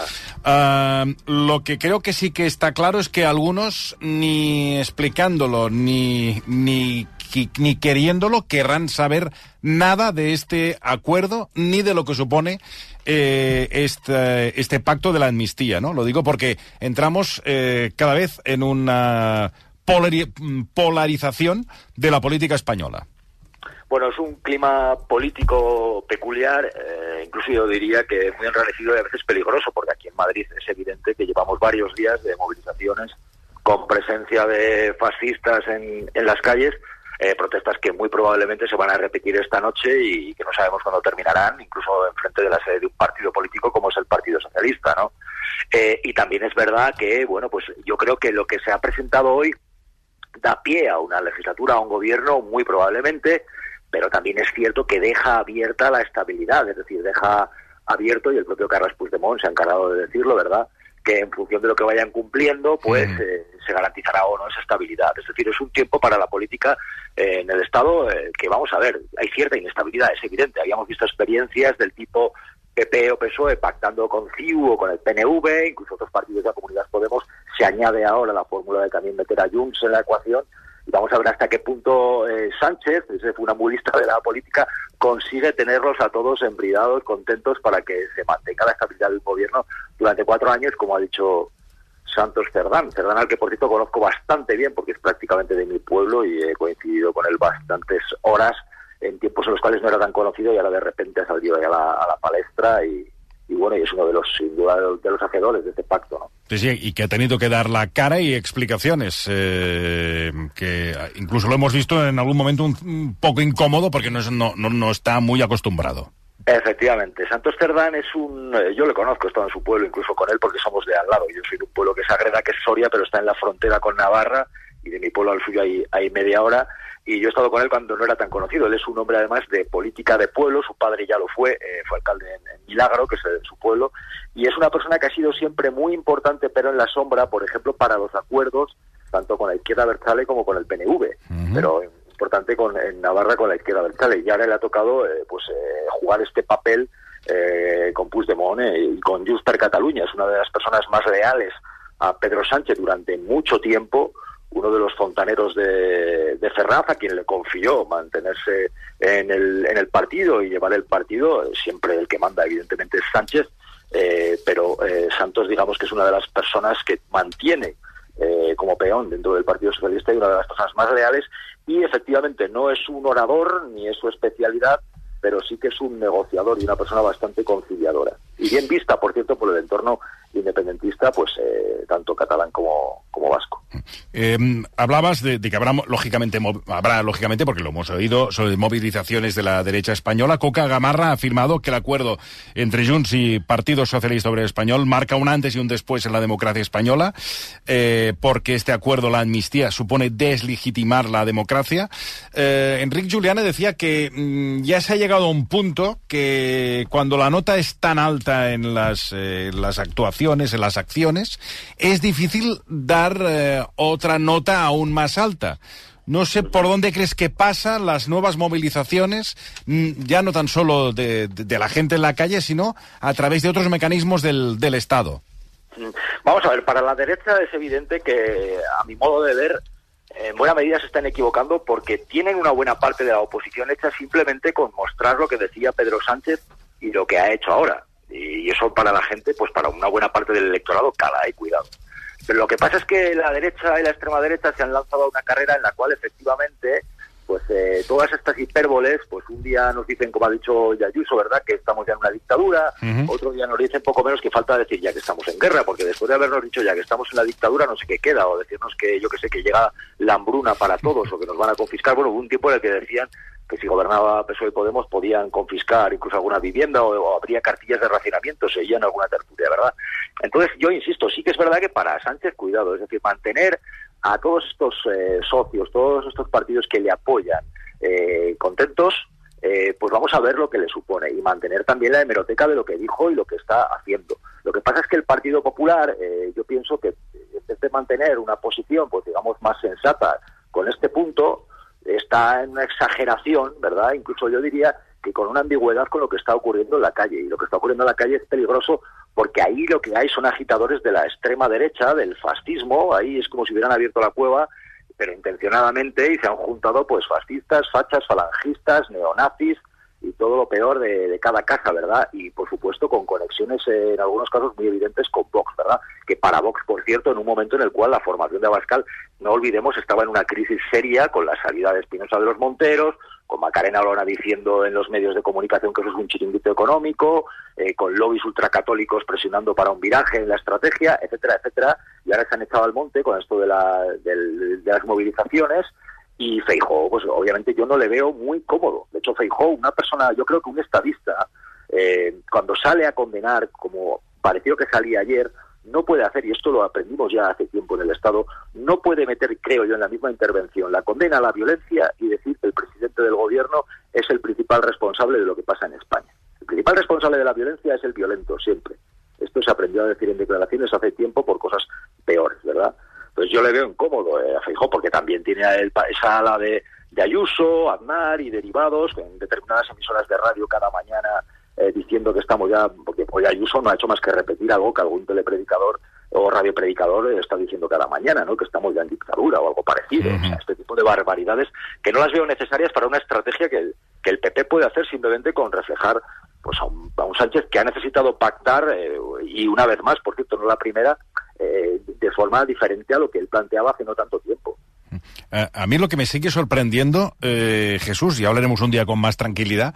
Uh, lo que creo que sí que está claro es que algunos, ni explicándolo, ni, ni, ni queriéndolo, querrán saber nada de este acuerdo, ni de lo que supone eh, este, pacto de la amnistía, ¿no? Lo digo porque entramos eh, cada vez en una polari- polarización de la política española. Bueno, es un clima político peculiar, eh, incluso yo diría que muy enrarecido y a veces peligroso, porque aquí en Madrid es evidente que llevamos varios días de movilizaciones con presencia de fascistas en las calles, eh, protestas que muy probablemente se van a repetir esta noche y que no sabemos cuándo terminarán, incluso en frente de la sede de un partido político como es el Partido Socialista, ¿no? Eh, y también es verdad que, bueno, pues yo creo que lo que se ha presentado hoy da pie a una legislatura, a un gobierno, muy probablemente, pero también es cierto que deja abierta la estabilidad, es decir, deja abierto, y el propio Carles Puigdemont se ha encargado de decirlo, ¿verdad?, que en función de lo que vayan cumpliendo, pues eh, se garantizará o no esa estabilidad. Es decir, es un tiempo para la política eh, en el Estado eh, que, vamos a ver, hay cierta inestabilidad, es evidente. Habíamos visto experiencias del tipo PP o PSOE pactando con CIU o con el PNV, incluso otros partidos de la Comunidad Podemos, se añade ahora la fórmula de también meter a Junts en la ecuación, y vamos a ver hasta qué punto eh, Sánchez, ese funambulista de la política, consigue tenerlos a todos embridados, contentos para que se mantenga la estabilidad del gobierno durante cuatro años, como ha dicho Santos Cerdán. Cerdán al que, por cierto, conozco bastante bien porque es prácticamente de mi pueblo y he coincidido con él bastantes horas en tiempos en los cuales no era tan conocido y ahora de repente ha salido a la, a la palestra y, y bueno, y es uno de los, sin duda, de los hacedores de este pacto, ¿no? Sí, sí, y que ha tenido que dar la cara y explicaciones, eh, que incluso lo hemos visto en algún momento un, un poco incómodo porque no, es- no, no, no está muy acostumbrado. Efectivamente, Santos Cerdán es un... eh, Yo le conozco, he estado en su pueblo incluso con él porque somos de al lado. Yo soy de un pueblo que es Agreda, que es Soria, pero está en la frontera con Navarra y de mi pueblo al suyo hay, hay media hora. Y yo he estado con él cuando no era tan conocido. Él es un hombre además de política de pueblo, su padre ya lo fue, eh, fue alcalde en, en Milagro, que es de su pueblo, y es una persona que ha sido siempre muy importante, pero en la sombra, por ejemplo, para los acuerdos, tanto con la izquierda Berchale como con el PNV. Pero importante con, en Navarra con la izquierda Berchale. Y ahora le ha tocado eh, pues eh, jugar este papel eh, con Puigdemont eh, y con Junts per Catalunya. Es una de las personas más leales a Pedro Sánchez durante mucho tiempo, uno de los fontaneros de, de Ferraz, a quien le confió mantenerse en el, en el partido y llevar el partido. Siempre el que manda, evidentemente, es Sánchez, eh, pero eh, Santos, digamos que es una de las personas que mantiene eh, como peón dentro del Partido Socialista y una de las personas más leales. Y efectivamente no es un orador ni es su especialidad, pero sí que es un negociador y una persona bastante conciliadora. Y bien vista, por cierto, por el entorno independentista, pues eh, tanto catalán como, como vasco. Eh, hablabas de, que habrá, lógicamente, habrá, lógicamente, porque lo hemos oído, sobre movilizaciones de la derecha española. Coca Gamarra ha afirmado que el acuerdo entre Junts y Partido Socialista Obrero Español marca un antes y un después en la democracia española, eh, porque este acuerdo, la amnistía, supone deslegitimar la democracia. Eh, Enrique Juliana decía que mm, ya se ha llegado a un punto que cuando la nota es tan alta en las, eh, las actuaciones, en las acciones, es difícil dar eh, otra nota aún más alta. No sé por dónde crees que pasan las nuevas movilizaciones, mm, ya no tan solo de, la gente en la calle, sino a través de otros mecanismos del, Estado. Mm, Vamos a ver, para la derecha es evidente que, a mi modo de ver, en buena medida se están equivocando porque tienen una buena parte de la oposición hecha simplemente con mostrar lo que decía Pedro Sánchez y lo que ha hecho ahora. Y eso para la gente, pues para una buena parte del electorado, cala, y cuidado. Pero lo que pasa es que la derecha y la extrema derecha se han lanzado a una carrera en la cual efectivamente pues eh, todas estas hipérboles, pues un día nos dicen, como ha dicho Yayuso, ¿verdad?, que estamos ya en una dictadura, otro día nos dicen poco menos que falta decir ya que estamos en guerra, porque después de habernos dicho ya que estamos en la dictadura, no sé qué queda, o decirnos que yo que sé, que llega la hambruna para todos, o que nos van a confiscar, bueno, hubo un tiempo en el que decían que si gobernaba PSOE y Podemos podían confiscar incluso alguna vivienda o, o habría cartillas de racionamiento, se oía en alguna tertulia, ¿verdad? Entonces, yo insisto, sí que es verdad que para Sánchez, cuidado, es decir, mantener a todos estos eh, socios, todos estos partidos que le apoyan eh, contentos, eh, pues vamos a ver lo que le supone y mantener también la hemeroteca de lo que dijo y lo que está haciendo. Lo que pasa es que el Partido Popular, eh, yo pienso que en vez de mantener una posición, pues digamos, más sensata con este punto, está en una exageración, ¿verdad? Incluso yo diría que con una ambigüedad con lo que está ocurriendo en la calle. Y lo que está ocurriendo en la calle es peligroso porque ahí lo que hay son agitadores de la extrema derecha, del fascismo, ahí es como si hubieran abierto la cueva, pero intencionadamente, y se han juntado pues fascistas, fachas, falangistas, neonazis y todo lo peor de, de cada casa, ¿verdad? Y por supuesto con conexiones eh, en algunos casos muy evidentes con Vox, ¿verdad? Que para Vox, por cierto, en un momento en el cual la formación de Abascal, no olvidemos, estaba en una crisis seria con la salida de Espinosa de los Monteros, con Macarena Olona diciendo en los medios de comunicación que eso es un chiringuito económico, eh, con lobbies ultracatólicos presionando para un viraje en la estrategia, etcétera, etcétera, y ahora se han echado al monte con esto de, la, de las movilizaciones, y Feijó, pues obviamente yo no le veo muy cómodo. De hecho, Feijó, una persona, yo creo que un estadista, eh, cuando sale a condenar, como pareció que salía ayer, no puede hacer, y esto lo aprendimos ya hace tiempo en el Estado, no puede meter, creo yo, en la misma intervención la condena a la violencia y decir que el presidente del gobierno es el principal responsable de lo que pasa en España. El principal responsable de la violencia es el violento, siempre. Esto se aprendió a decir en declaraciones hace tiempo por cosas peores, ¿verdad? Entonces yo le veo incómodo eh, a Feijó porque también tiene pa- esa ala de, de Ayuso, Aznar y derivados en determinadas emisoras de radio cada mañana eh, diciendo que estamos ya, porque hoy Ayuso no ha hecho más que repetir algo que algún telepredicador o radiopredicador está diciendo cada mañana, ¿no? Que estamos ya en dictadura o algo parecido. O sea, este tipo de barbaridades que no las veo necesarias para una estrategia que el, que el PP puede hacer simplemente con reflejar pues a un, a un Sánchez que ha necesitado pactar eh, y una vez más, por cierto, no la primera, eh, de forma diferente a lo que él planteaba hace no tanto tiempo. Eh, a mí lo que me sigue sorprendiendo, eh, Jesús, y hablaremos un día con más tranquilidad,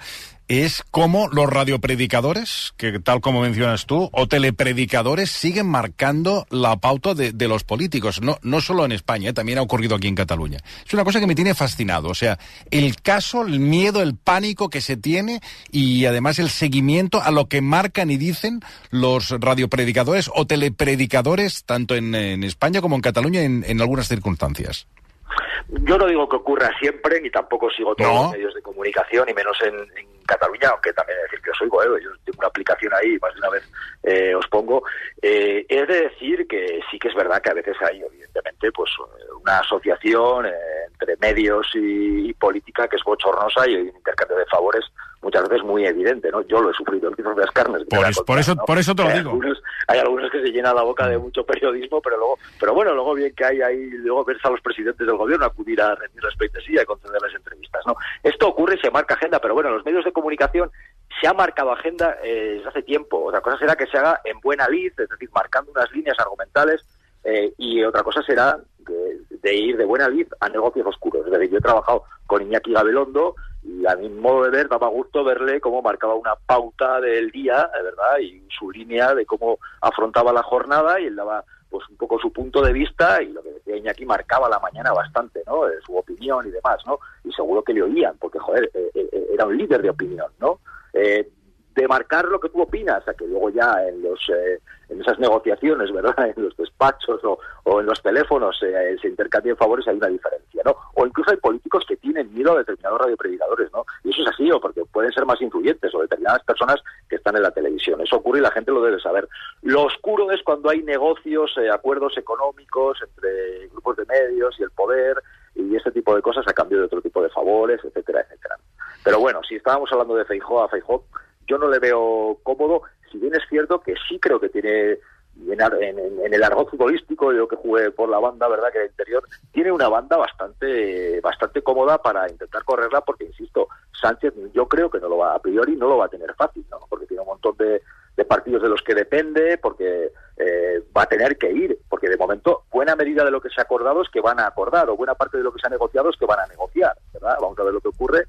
es cómo los radiopredicadores, que tal como mencionas tú, o telepredicadores, siguen marcando la pauta de, de los políticos. No, no solo en España, eh, también ha ocurrido aquí en Cataluña. Es una cosa que me tiene fascinado. O sea, el caso, el miedo, el pánico que se tiene y además el seguimiento a lo que marcan y dicen los radiopredicadores o telepredicadores, tanto en, España como en Cataluña, en algunas circunstancias. Yo no digo que ocurra siempre, ni tampoco sigo todos No. los medios de comunicación, y menos en, en Cataluña, aunque también decir que os oigo, ¿eh? yo tengo una aplicación ahí, más de una vez eh, os pongo. Eh, es de decir que sí que es verdad que a veces hay, evidentemente, pues eh, una asociación eh, entre medios y, y política que es bochornosa y hay un intercambio de favores muchas veces muy evidente, ¿no? Yo lo he sufrido en las carnes. que Por a contar, por eso- ¿no? por eso te lo Hay digo. algunos- hay algunos que se llenan la boca de mucho periodismo, pero luego, pero bueno, luego bien que hay ahí, luego ves a los presidentes del gobierno acudir a rendirles pleitesía y concederles entrevistas, ¿no? Esto ocurre y se marca agenda, pero bueno, en los medios de comunicación se ha marcado agenda eh, desde hace tiempo. Otra cosa será que se haga en buena lid, es decir, marcando unas líneas argumentales, eh, y otra cosa será de, de ir de buena lid a negocios oscuros. Es decir, yo he trabajado con Iñaki Gabelondo y a mi modo de ver daba gusto verle cómo marcaba una pauta del día, ¿verdad? Y su línea de cómo afrontaba la jornada y él daba pues un poco su punto de vista y lo que decía Iñaki marcaba la mañana bastante, ¿no? Eh, su opinión y demás, ¿no? Y seguro que le oían, porque, joder, eh, eh, era un líder de opinión, ¿no? Eh, de marcar lo que tú opinas, a que luego ya en los eh, en esas negociaciones, ¿verdad? En los despachos o, o en los teléfonos eh, se intercambien favores, hay una diferencia, ¿no? O incluso hay políticos que tienen miedo a determinados radiopredicadores, ¿no? Y eso es así, o porque pueden ser más influyentes, o determinadas personas que están en la televisión. Eso ocurre y la gente lo debe saber. Lo oscuro es cuando hay negocios, eh, acuerdos económicos entre grupos de medios y el poder y ese tipo de cosas a cambio de otro tipo de favores, etcétera, etcétera. Pero bueno, si estábamos hablando de Feijó a Feijó, yo no le veo cómodo, si bien es cierto que sí creo que tiene en- en- en el argot futbolístico, yo que jugué por la banda, ¿verdad? Que el interior tiene una banda bastante bastante cómoda para intentar correrla, porque, insisto, Sánchez yo creo que no lo va, a priori no lo va a tener fácil, ¿no? Porque tiene un montón de, de partidos de los que depende, porque eh, va a tener que ir, porque de momento buena medida de lo que se ha acordado es que van a acordar, o buena parte de lo que se ha negociado es que van a negociar, ¿verdad? Vamos a ver lo que ocurre.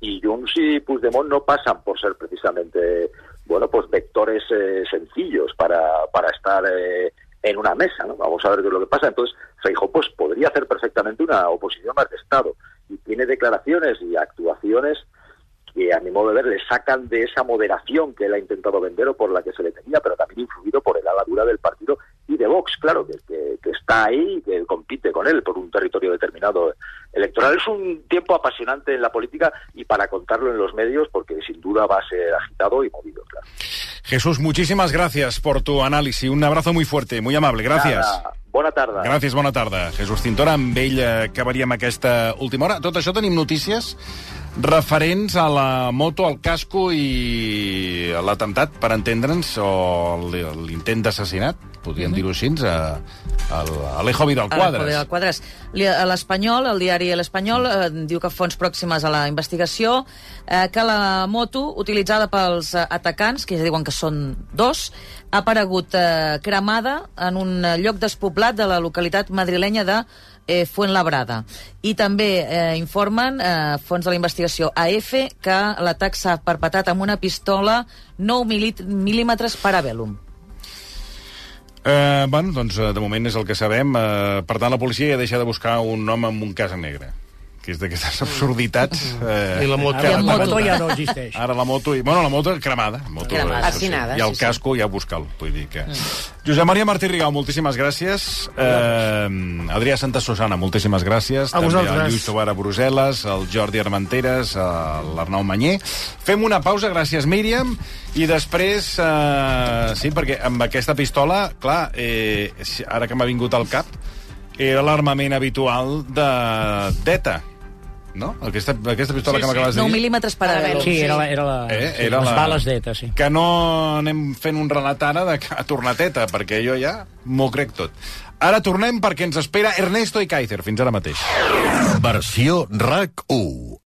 Y Junts y Puigdemont no pasan por ser precisamente, bueno, pues vectores eh, sencillos para, para estar eh, en una mesa, ¿no? Vamos a ver qué es lo que pasa. Entonces, Feijóo pues podría hacer perfectamente una oposición más de Estado. Y tiene declaraciones y actuaciones que a mi modo de ver le sacan de esa moderación que él ha intentado vender o por la que se le tenía, pero también influido por el ala dura del partido y de Vox, claro, que, que, que está ahí y que compite con él por un territorio determinado electoral. Es un tiempo apasionante en la política y para contarlo en los medios porque sin duda va a ser agitado y movido, claro. Jesús, muchísimas gracias por tu análisis. Un abrazo muy fuerte, muy amable. Gracias. Nada, bona tarda. Gràcies, bona tarda. Jesús Cintora, amb ell acabaríem aquesta última hora. Tot això tenim notícies referents a la moto, al casco i a l'atemptat, per entendre'ns, o l'intent d'assassinat, podríem dir-ho així, a, a l'Alejo Vidal Quadres. Alejo Vidal Quadres. A L'Espanyol, el diari L'Espanyol, eh, diu que fons pròximes a la investigació, eh, que la moto utilitzada pels eh, atacants, que ja diuen que són dos, ha aparegut eh, cremada en un lloc despoblat de la localitat madrilenya de eh, Fuenlabrada. I també eh, informen eh, fons de la investigació AF que l'atac s'ha perpetrat amb una pistola 9 mil·lit- mil·límetres Parabellum. Eh, bueno, doncs eh, de moment és el que sabem. Eh, per tant, la policia ja deixa de buscar un home amb un cas negre que és d'aquestes absurditats. Eh, I la moto. Ara la moto ja no existeix. Ara la moto... I, bueno, la moto cremada. Moto, Cremada. això sí. I el sí, sí. casco ja busca'l. Vull dir que... Josep Maria Martí Rigau, moltíssimes gràcies. Eh, Adrià Santa Susana, moltíssimes gràcies. A També vosaltres. el Lluís Tobar a Brussel·les, el Jordi Armenteres, el- l'Arnau Manyer. Fem una pausa, gràcies Míriam, i després, eh, sí, perquè amb aquesta pistola, clar, eh, ara que m'ha vingut al cap, era l'armament habitual de d'ETA, no? Aquesta, aquesta pistola Sí, que sí. m'acabes de 9 dir. mil·límetres Parabellum. Sí, era la, era la, Eh, sí, era les la- bales d'ETA, sí. Que no anem fent un relat ara de que ha tornat ETA, perquè jo ja m'ho crec tot. Ara tornem perquè ens espera Ernesto i Kaiser. Fins ara mateix. Versió RAC 1.